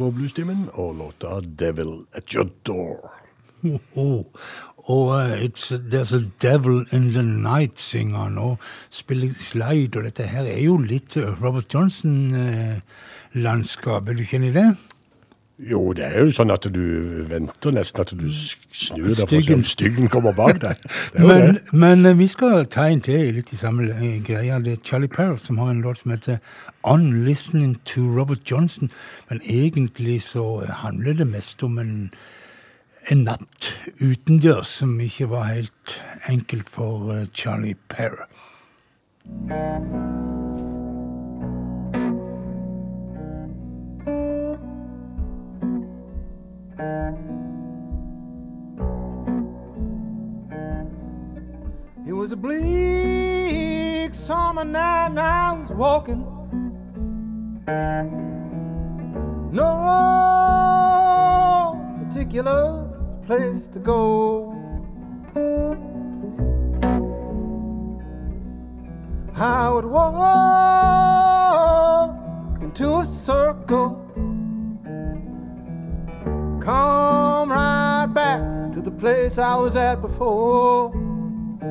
På bluestimen og låta 'Devil at Your Door'. Oh, og eh, it's, There's a devil in the night, synger og spiller slide, og dette her er jo litt eh, Robert Johnson-landskap. Er du ikke i det? Jo, det er jo sånn at du venter nesten at du snur deg for Styggen. kommer bak deg. [LAUGHS] Men, men eh, vi skal ta en til litt i samme eh, greia. Det er Charlie Parrott som har en låt som heter On Listening to Robert Johnson. Men egentlig så handler det mest om en, en natt utendørs som ikke var helt enkelt for eh, Charlie Parrott. It was a bleak summer night and I was walking. No particular place to go. I would walk into a circle. Come right back to the place I was at before. It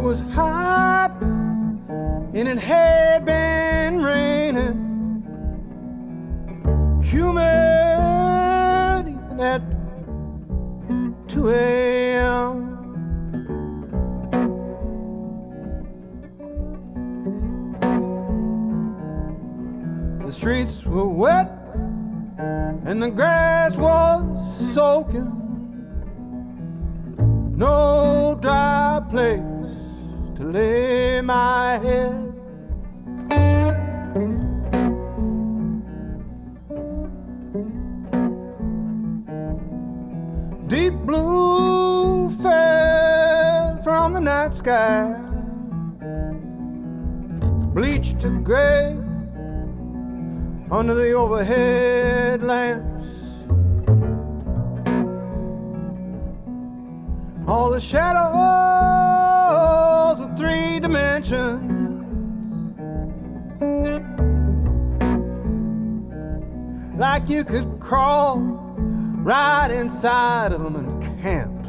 was hot and it had been raining. Humid at 2 a.m. streets were wet and the grass was soaking. No dry place to lay my head. Deep blue fell from the night sky, bleached to gray under the overhead lamps. All the shadows were three dimensions. Like you could crawl right inside of them and camp.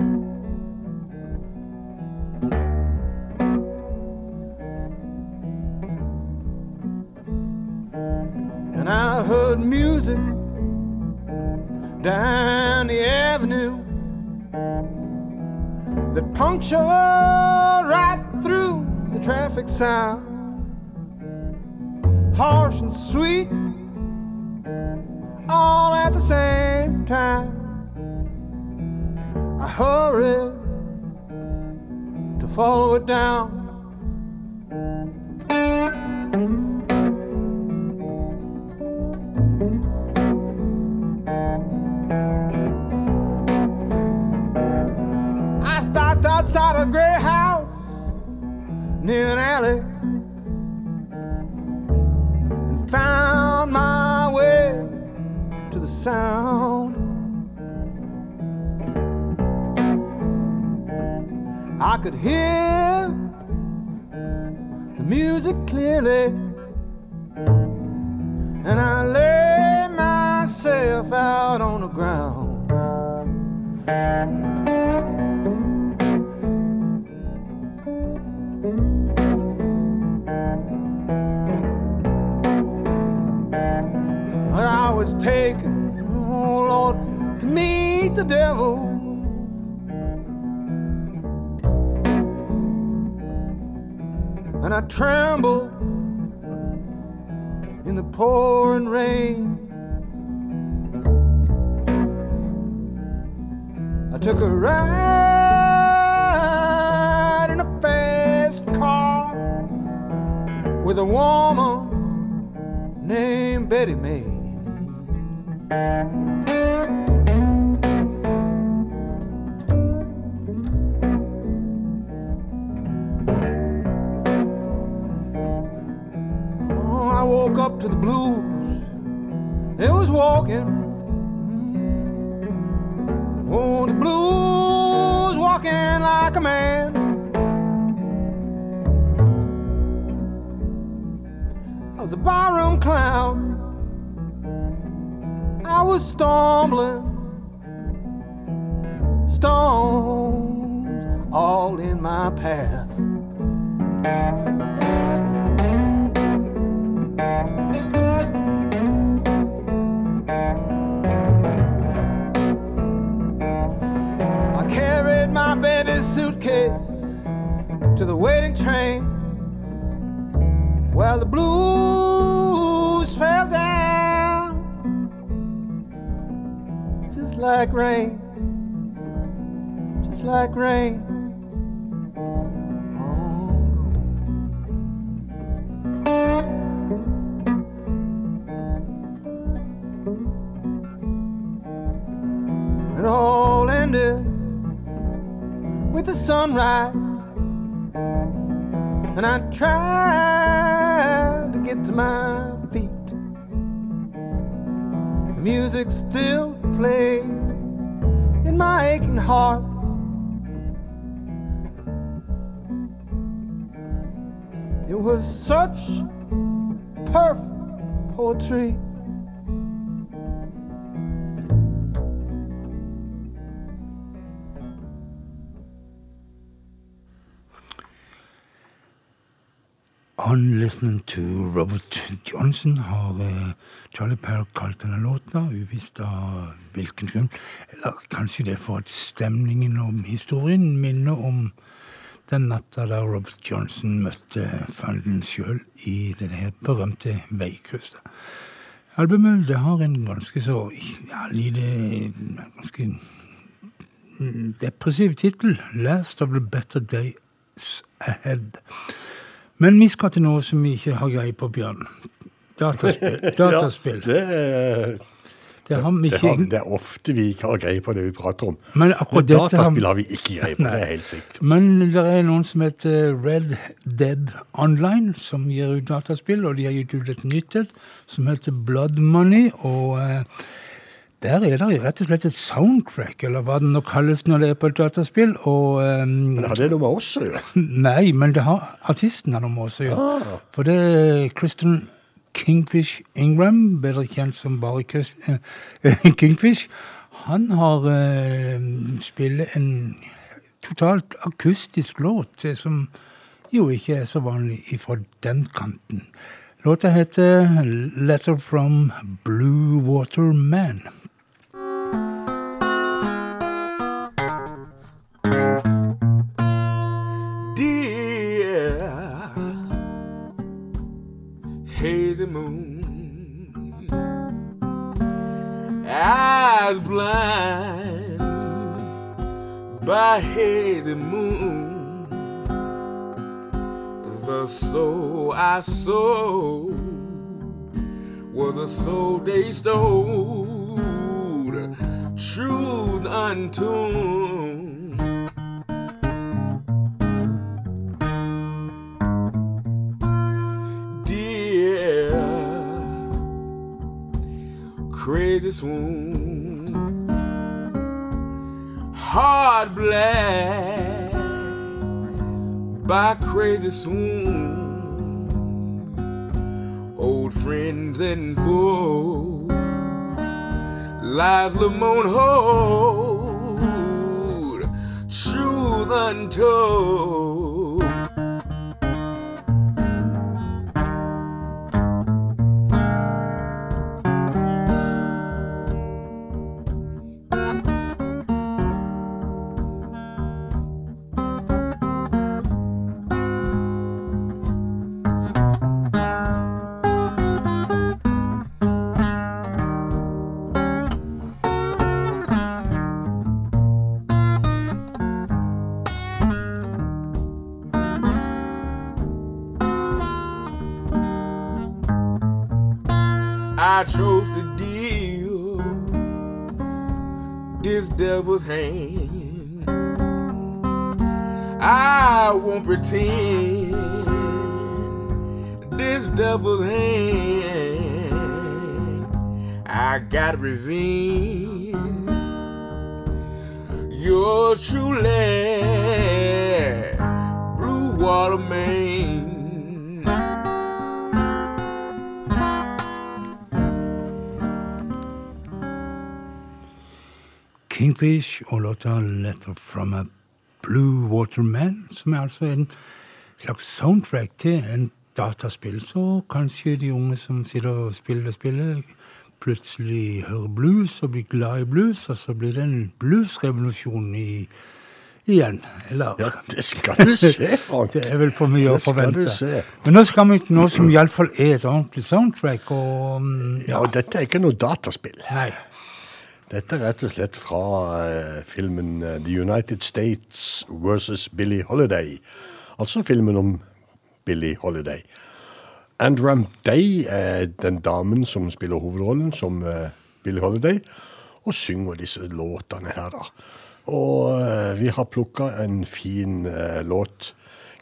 I heard music down the avenue that punctured right through the traffic sound. Harsh and sweet, all at the same time. I hurried to follow it down. Outside a gray house near an alley and found my way to the sound. I could hear the music clearly, and I lay myself out on the ground. Was taken, oh Lord, to meet the devil. And I trembled in the pouring rain. I took a ride in a fast car with a woman named Betty May. Oh, I woke up to the blues. It was walking. Oh, the blues walking like like a man. I was a barroom clown. I was stumbling, stones all in my path. I carried my baby's suitcase to the waiting train like rain, just like rain. It all ended with the sunrise, and I tried to get to my feet. The music still played in my aching heart. It was such perfect poetry. On Listening to Robert Johnson har eh, Charlie Perry kalt denne låten. uvisst av hvilken grunn. Eller kanskje det er for at stemningen om historien minner om den natta da Robert Johnson møtte fanden sjøl i det her berømte veikrysset. Albumet det har en ganske så ja, lite Ganske depressiv tittel. 'Last of the Better Days Ahead'. Men vi skal til noe som vi ikke har greie på, Bjørn. Dataspill. [LAUGHS] Dataspill. Ja, det, er- Det det, har, det er ofte vi ikke har greie på det vi prater om. Men akkurat dette dataspill har vi ikke greie på, Nei. det er helt sikkert. Men det er noen som heter Red Dead Online, som gir ut dataspill, og de har gitt ut et nytt et som heter Blood Money. Og eh, der er det rett og slett et soundtrack, eller hva det nå kalles når det er på et dataspill. Og, um, Men har det noe med oss å gjøre? [LAUGHS] Nei, men det har artisten har noe med oss å gjøre. Ah. For det er Kristen Kingfish Ingram, bedre kjent som bare Christ, uh, [LAUGHS] Kingfish. Han har uh, spillet en totalt akustisk låt, som jo ikke er så vanlig ifra den kanten. Låta heter 'Letter from Blue Water Man'. Hazy moon. Eyes blind by hazy moon. The soul I sowed was a soul they stole. Truth untuned crazy swoon. Hard black by crazy swoon. Old friends and foes lies Lamone hold truth untold I chose to deal this devil's hand. I won't pretend this devil's hand. I got revenge. yours truly, Blue Water Man. Kingfish og låta 'Letter from a Blue Water Man', som er altså en slags soundtrack til en dataspill. Så kanskje de unge som sitter og spiller spillet, plutselig hører blues og blir glad i blues, og så blir det en bluesrevolusjon i, igjen. Eller Ja, det skal du se, [LAUGHS] Frank. Det er vel for mye å forvente. Men nå skal vi til noe som iallfall er et ordentlig soundtrack, og ja. Ja, og dette er ikke noe dataspill. Nei. Dette er rett og slett fra eh, filmen eh, The United States versus Billie Holiday. Altså filmen om Billie Holiday. Andram Day er den damen som spiller hovedrollen som eh, Billie Holiday, og synger disse låtene her, da. Og vi har plukka en fin låt.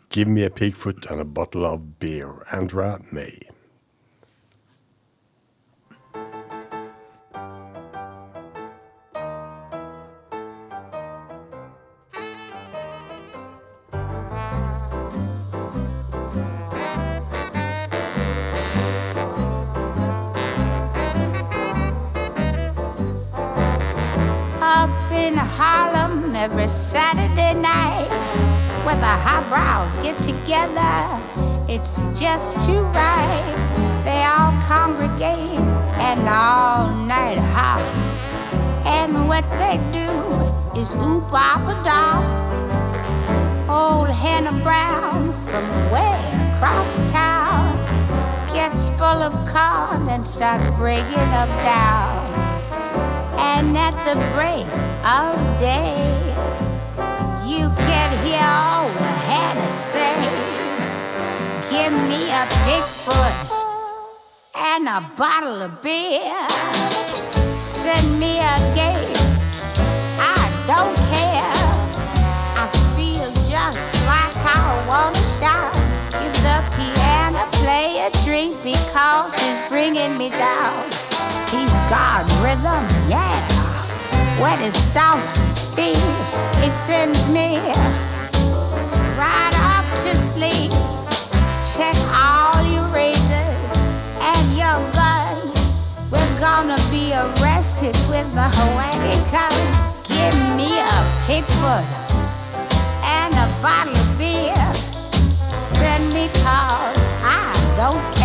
'Give me a pigfoot and a bottle of beer'. Andra May. Every Saturday night, where the highbrows get together. It's just too right. They all congregate and all night hop. And what they do is oop op a dop. Old Hannah Brown from way across town gets full of corn and starts breaking up down. And at the break of day, you can hear all I had to say, Give me a pigfoot and a bottle of beer. Send me a game, I don't care. I feel just like I wanna shout. Give the piano player a drink because he's bringing me down. He's got rhythm, yeah. When he stomps his feet, he sends me right off to sleep. Check all your razors and your guns. We're gonna be arrested with the Hawaii guns. Give me a pigfoot and a bottle of beer. Send me cause I don't care.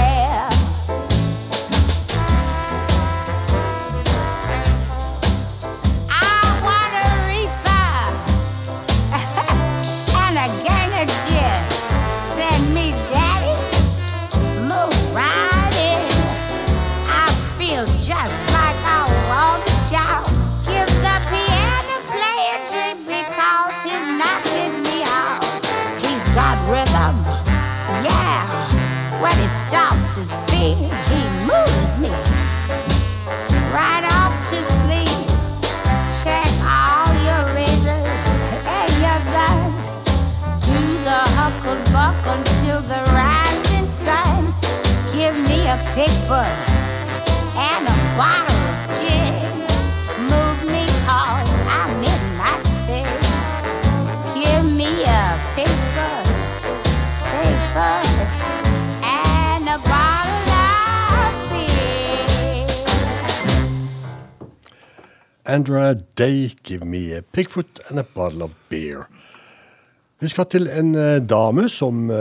Day, give me a pigfoot and a bottle of beer. Vi skal til en eh, dame som uh,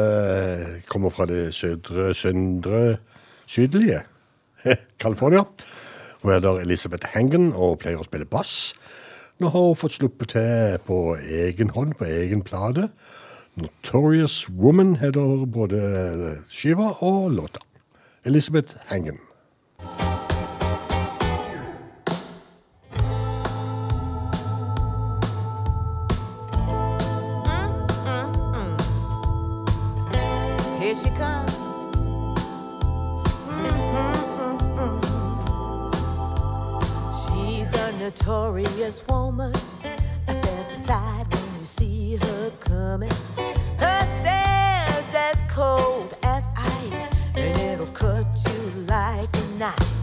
kommer fra det sødre, søndre, sydlige [LAUGHS] California. Hun heter Elizabeth Hangen og pleier å spille bass. Nå har hun fått sluppet til på egen hånd, på egen plate. Notorious Woman heter både skiva og låta. Elizabeth Hangen. Notorious woman. I step aside when you see her coming. Her stare's as cold as ice, and it'll cut you like a knife.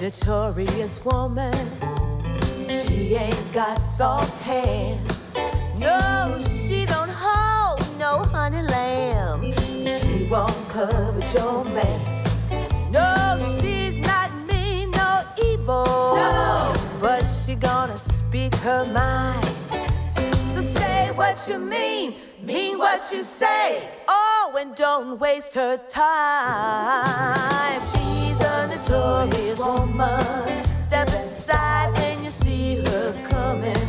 Notorious woman. She ain't got soft hands. No, she don't hold no honey lamb. She won't cover your man. No, she's not mean, no evil. She gonna speak her mind. So say what you mean, mean what you say. Oh, and don't waste her time. She's a notorious woman. Step aside when you see her coming.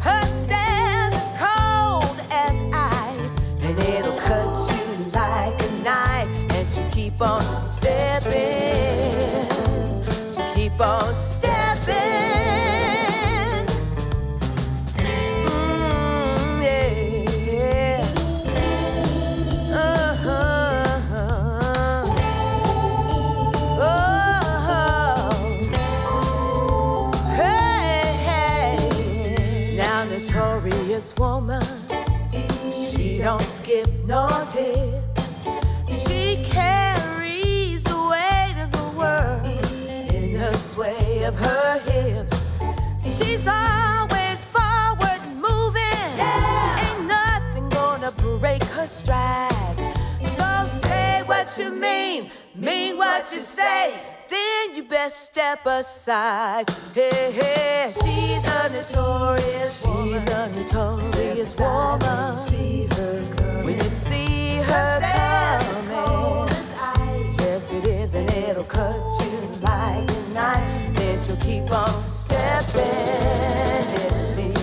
Her stance is cold as ice, and it'll cut you like a knife. And she keep on stepping. She keep on stepping. Notorious woman, she don't skip nor dip. She carries the weight of the world in the sway of her hips. She's always forward moving. Ain't nothing gonna break her stride. What you mean, mean what you say. Then you best step aside. Hey, hey. She's a notorious She's a notorious woman. See her coming. When you see her coming. Yes, it is, and it'll cut you like a knife. Then she'll keep on stepping. Yes, she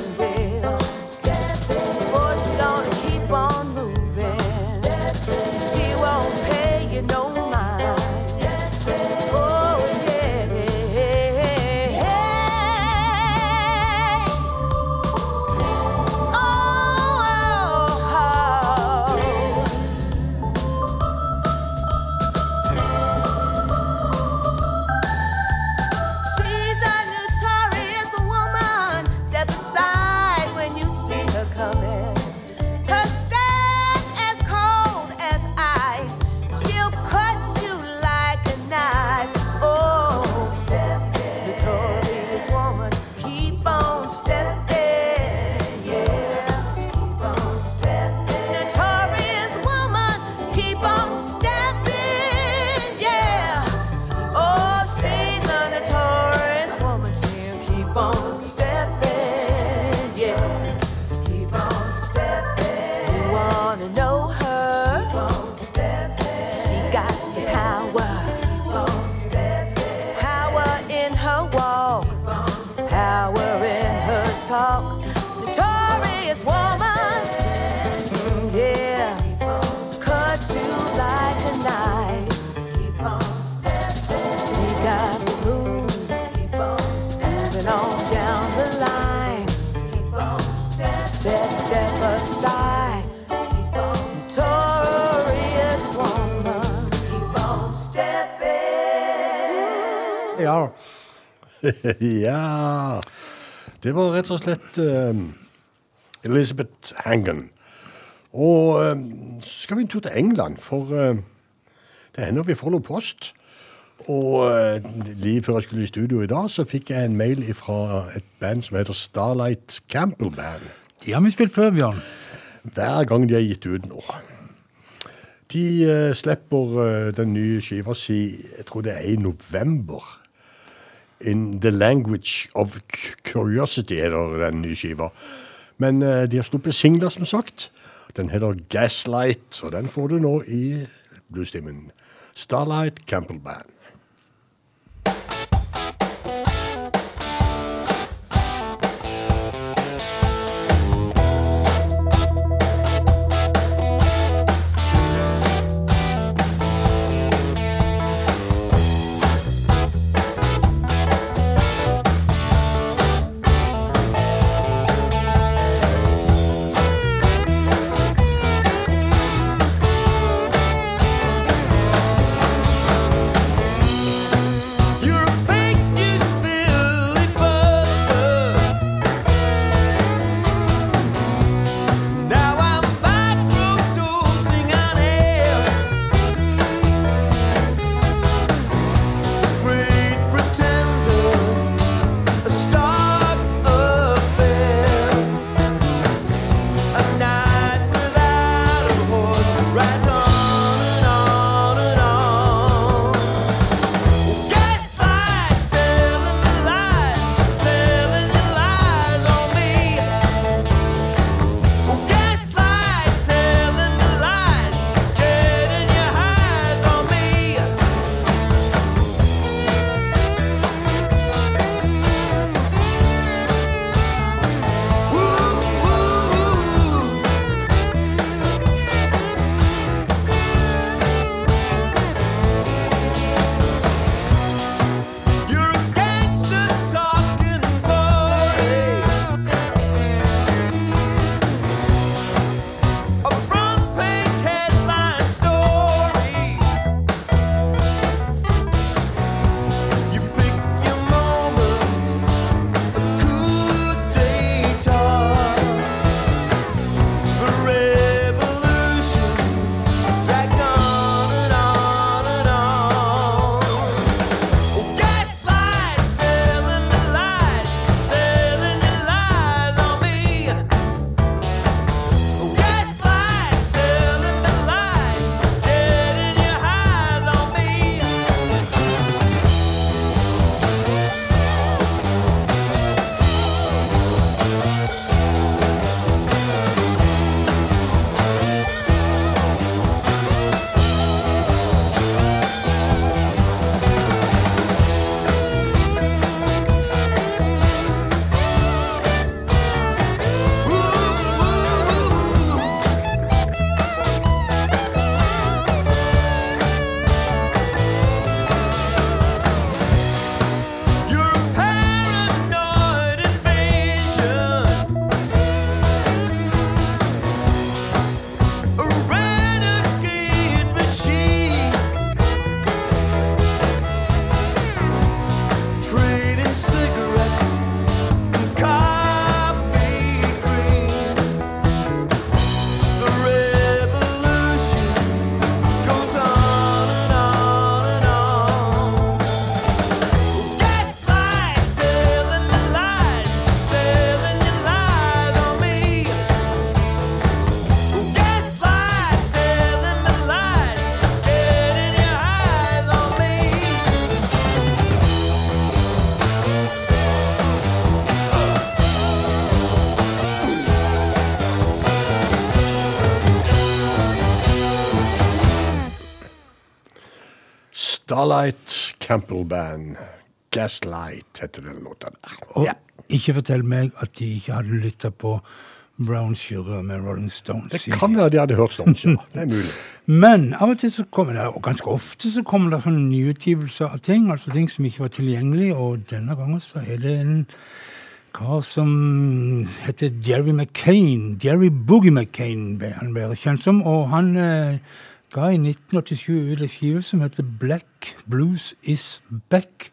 [LAUGHS] ja. Det var rett og slett eh, Elizabeth Hangan. Og eh, så skal vi en tur til England, for uh, det hender vi får noe post. Og Lige før jeg skulle i studio i dag, så fikk jeg en mail fra et band som heter Starlight Campbell Band. De har vi spilt før, Bjørn. Hver gang de har gitt ut nå. De slipper den nye skiva si, jeg tror det er i november. In the Language of Curiosity heter den nye skiva. Men eh, de har sluppet singler, som sagt. Den heter Gaslight, og den får du nå i bluestimen. Starlight Campbell Band. Starlight Campbell Band. Gaslight heter den låta der. Og ikke fortell meg at de ikke hadde lytta på Brown Sugar med Rolling Stones. Det kan være de hadde hørt Stones, ja. Det er mulig. [LAUGHS] Men av og til så kommer det, og ganske ofte så kommer det sånne nyutgivelser av ting, altså ting som ikke var tilgjengelig, og denne gangen så er det en kar som heter Jerry McCain. Jerry Boogie McCain ble han bedre kjent som, og han eh, ga i 1987 ut en skive som heter Black Blues Is Back.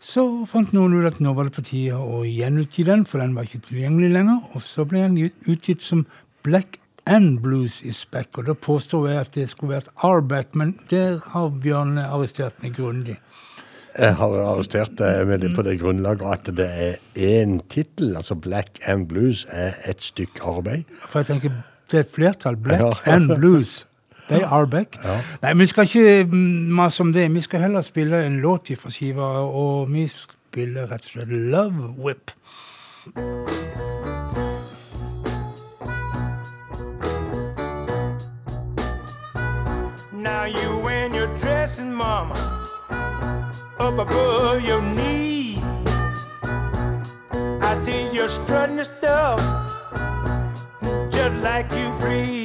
Så fant noen ut at nå var det på tide å gjenutgi den, for den var ikke tilgjengelig lenger. Og så ble den utgitt som Black and Blues Is Back. Og da påstår jeg at det skulle vært R-back, men der har Bjørn arrestert meg grundig. Jeg har arrestert deg med det på det grunnlaget at det er én tittel, altså Black and Blues, er et stykke arbeid. For jeg tenker, det er et flertall. Black Ja. and Blues. They are back. Nei, vi skal ikke mm, mase om det. Vi skal heller spille en låt fra skiva, og vi spiller rett og slett Love Whip. Now you and your dressing, mama, up above your knees. I see you're strutting your stuff, just like you breeze.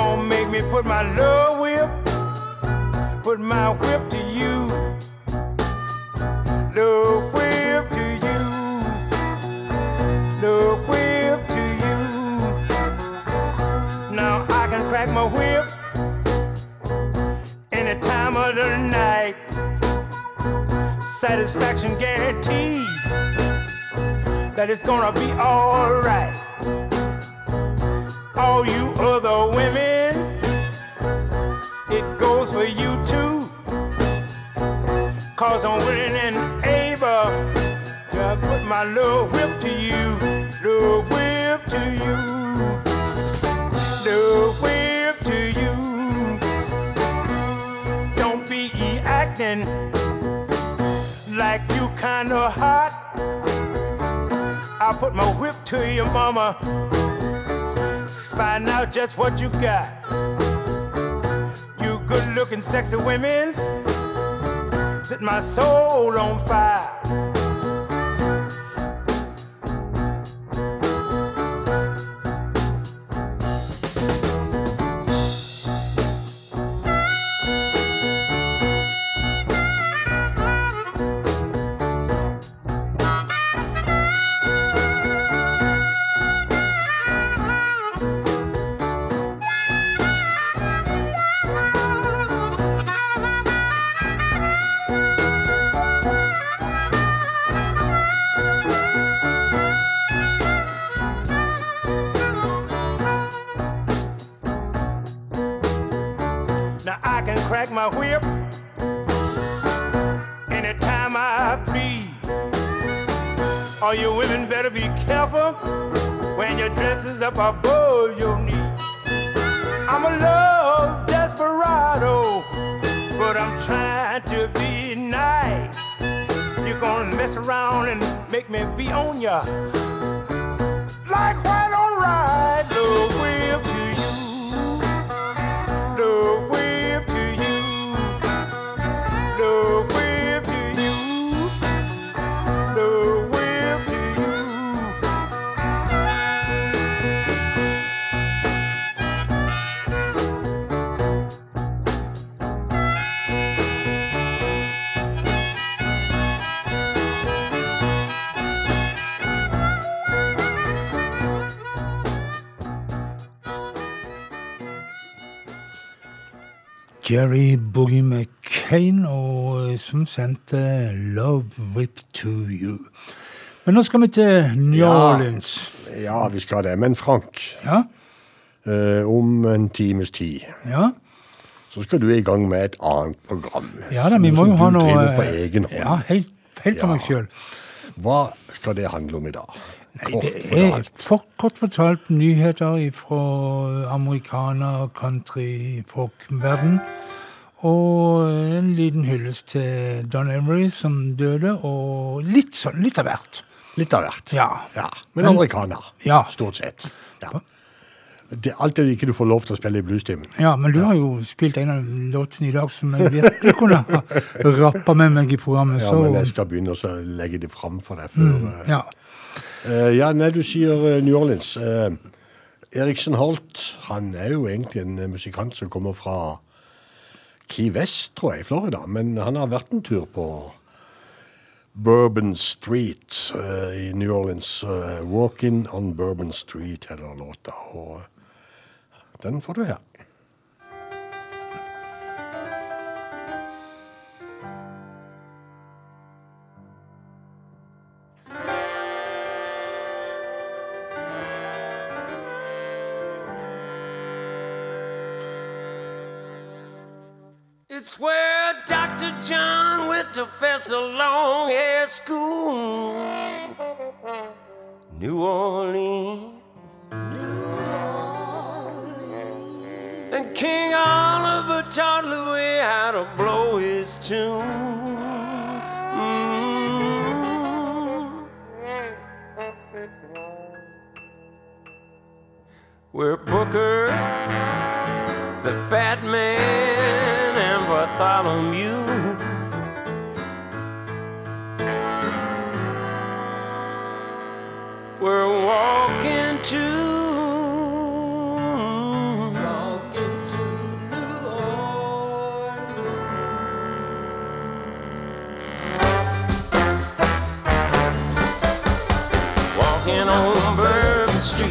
Gonna make me put my love whip, put my whip to you. Love whip to you. Love whip to you. Now I can crack my whip any time of the night. Satisfaction guaranteed that it's gonna be alright. You other women, it goes for you too. Cause I'm willing and able to put my love whip to you. Love whip to you. Love whip to you. Don't be acting like you kinda hot. I'll put my whip to your mama. Find out just what you got. You good looking, sexy women's set my soul on fire. Up above your. I'm a love desperado, but I'm trying to be nice. You're gonna mess around and make me be on ya. Jerry Boogie McCain, og, eh, som sendte 'Love Whip to You'. Men nå skal vi til New. Orleans. Ja, vi skal det. Men Frank, Ja, eh, om en times tid ja. så skal du i gang med et annet program. ja da, vi må jo ha noe Som du driver på egen hånd. Ja, helt, helt for meg sjøl. Hva skal det handle om i dag? Kort Det er for, kort fortalt nyheter fra amerikaner, country, folk-verden. Og en liten hyllest til Don Emery som døde, og litt sånn, litt av hvert. Litt av hvert. Ja. ja. Men- amerikaner, Ja. stort sett. Ja. Det, alt det ikke du får lov til å spille i bluestimen. Ja, men du har jo spilt en av låtene i dag som jeg virkelig kunne ha rappa med meg i programmet. Ja, Så men jeg skal begynne å legge det fram for deg før mm, eh, ja. Eh, ja, nei, du sier eh, New Orleans. Uh, Eriksen Holt, han er jo egentlig en musikant som kommer fra Key West, tror jeg, i Florida. Men han har vært en tur på Bourbon Street uh, i New Orleans. Uh, 'Walking on Bourbon Street' heter låta. Og den får du her. It's where Dr. John went to Fessor Long Hair School. New Orleans. And King Oliver taught Louis how to blow his tune. Mm. Where Booker the fat man Bartholomew. We're walking to walking to New Walking on Bourbon Street.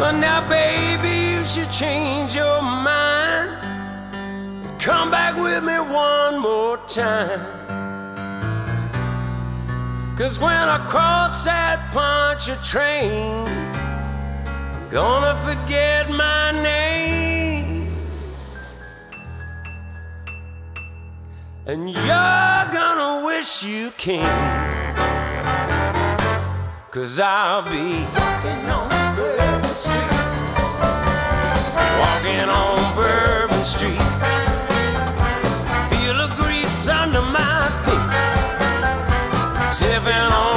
But now, baby, you should change your mind. and Come back with me one more time. Cause when I cross that Pontchartrain, I'm gonna forget my name. And you're gonna wish you came. Cause I'll be Walking on Bourbon Street. Feel the grease under my feet. Sipping on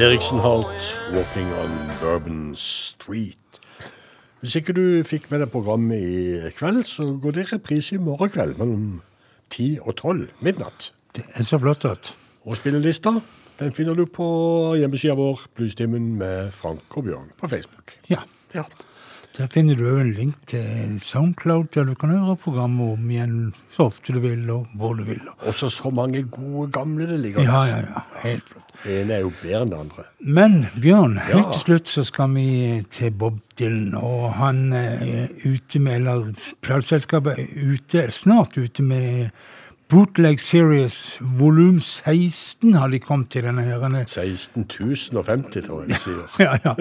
Eriksen Halt, 'Walking on Bourbon Street'. Hvis ikke du fikk med deg programmet i kveld, så går det i reprise i morgen kveld mellom 10 og 12 midnatt. Det er så flott at Og spillelista den finner du på hjemmesida vår, Bluestimen med Frank og Bjørn på Facebook. Ja. Der finner du en link til Soundcloud, der du kan høre programmet om igjen så ofte du vil, og hvor du vil. Også så mange gode gamle det ligger Ja, ja, ja. Helt flott. Det ene er jo bedre enn det andre. Men Bjørn, helt Ja. til slutt så skal vi til Bob Dylan. Og han er ute med, eller plateselskapet er ute, snart ute med Bootleg Series volum 16 har de kommet til denne her. 16 050, tror jeg vi sier. [LAUGHS] ja, ja.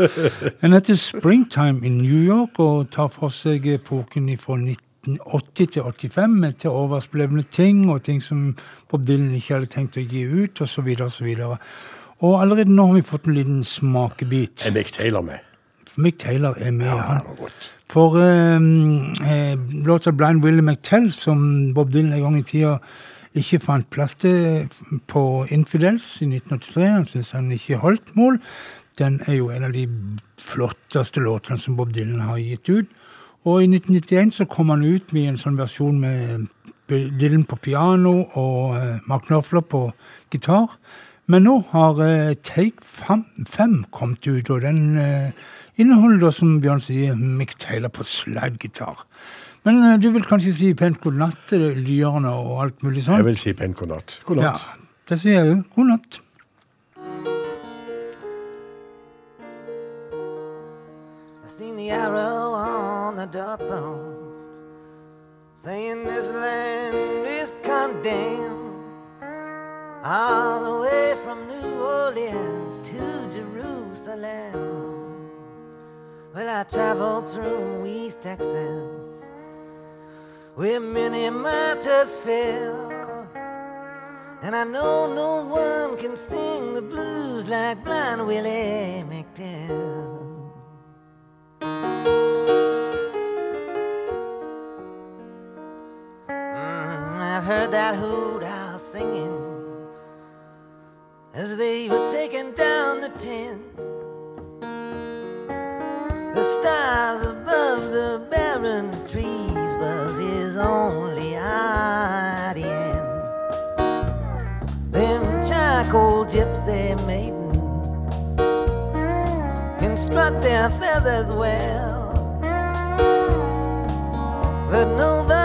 Den heter Springtime in New York og tar for seg epoken fra 1980 til 85 med til oversblevne ting og ting som Bob Dylan ikke hadde tenkt å gi ut, osv. osv. Og og allerede nå har vi fått en liten smakebit. Er Mick Taylor med? Mick Taylor er med, han. For eh, eh, låta 'Blind Willie McTell', som Bob Dylan en gang i tida ikke fant plass til på Infidels i 1983, han syntes han ikke holdt mål, den er jo en av de flotteste låtene som Bob Dylan har gitt ut. Og i 1991 så kom han ut med en sånn versjon med Dylan på piano og eh, Mark Knopfler på gitar. Men nå har eh, Take 5 kommet ut, og den eh, inneholder, da, som Bjørn sier, Mick Taylor på slide-gitar. Men eh, du vil kanskje si pent god natt til lyerne og alt mulig sånt? Jeg vil si pent god natt. God natt. Ja, det sier jeg jo. God natt. The arrow on the doorpost saying this land is condemned all the way from New Orleans to Jerusalem. Well, I traveled through East Texas where many martyrs fell. And I know no one can sing the blues like Blind Willie McTell. Mm, I've heard that hoot owl singing as they were taking down the tents. Stars above the barren trees was his only audience. Them charcoal gypsy maidens can strut their feathers well. But nobody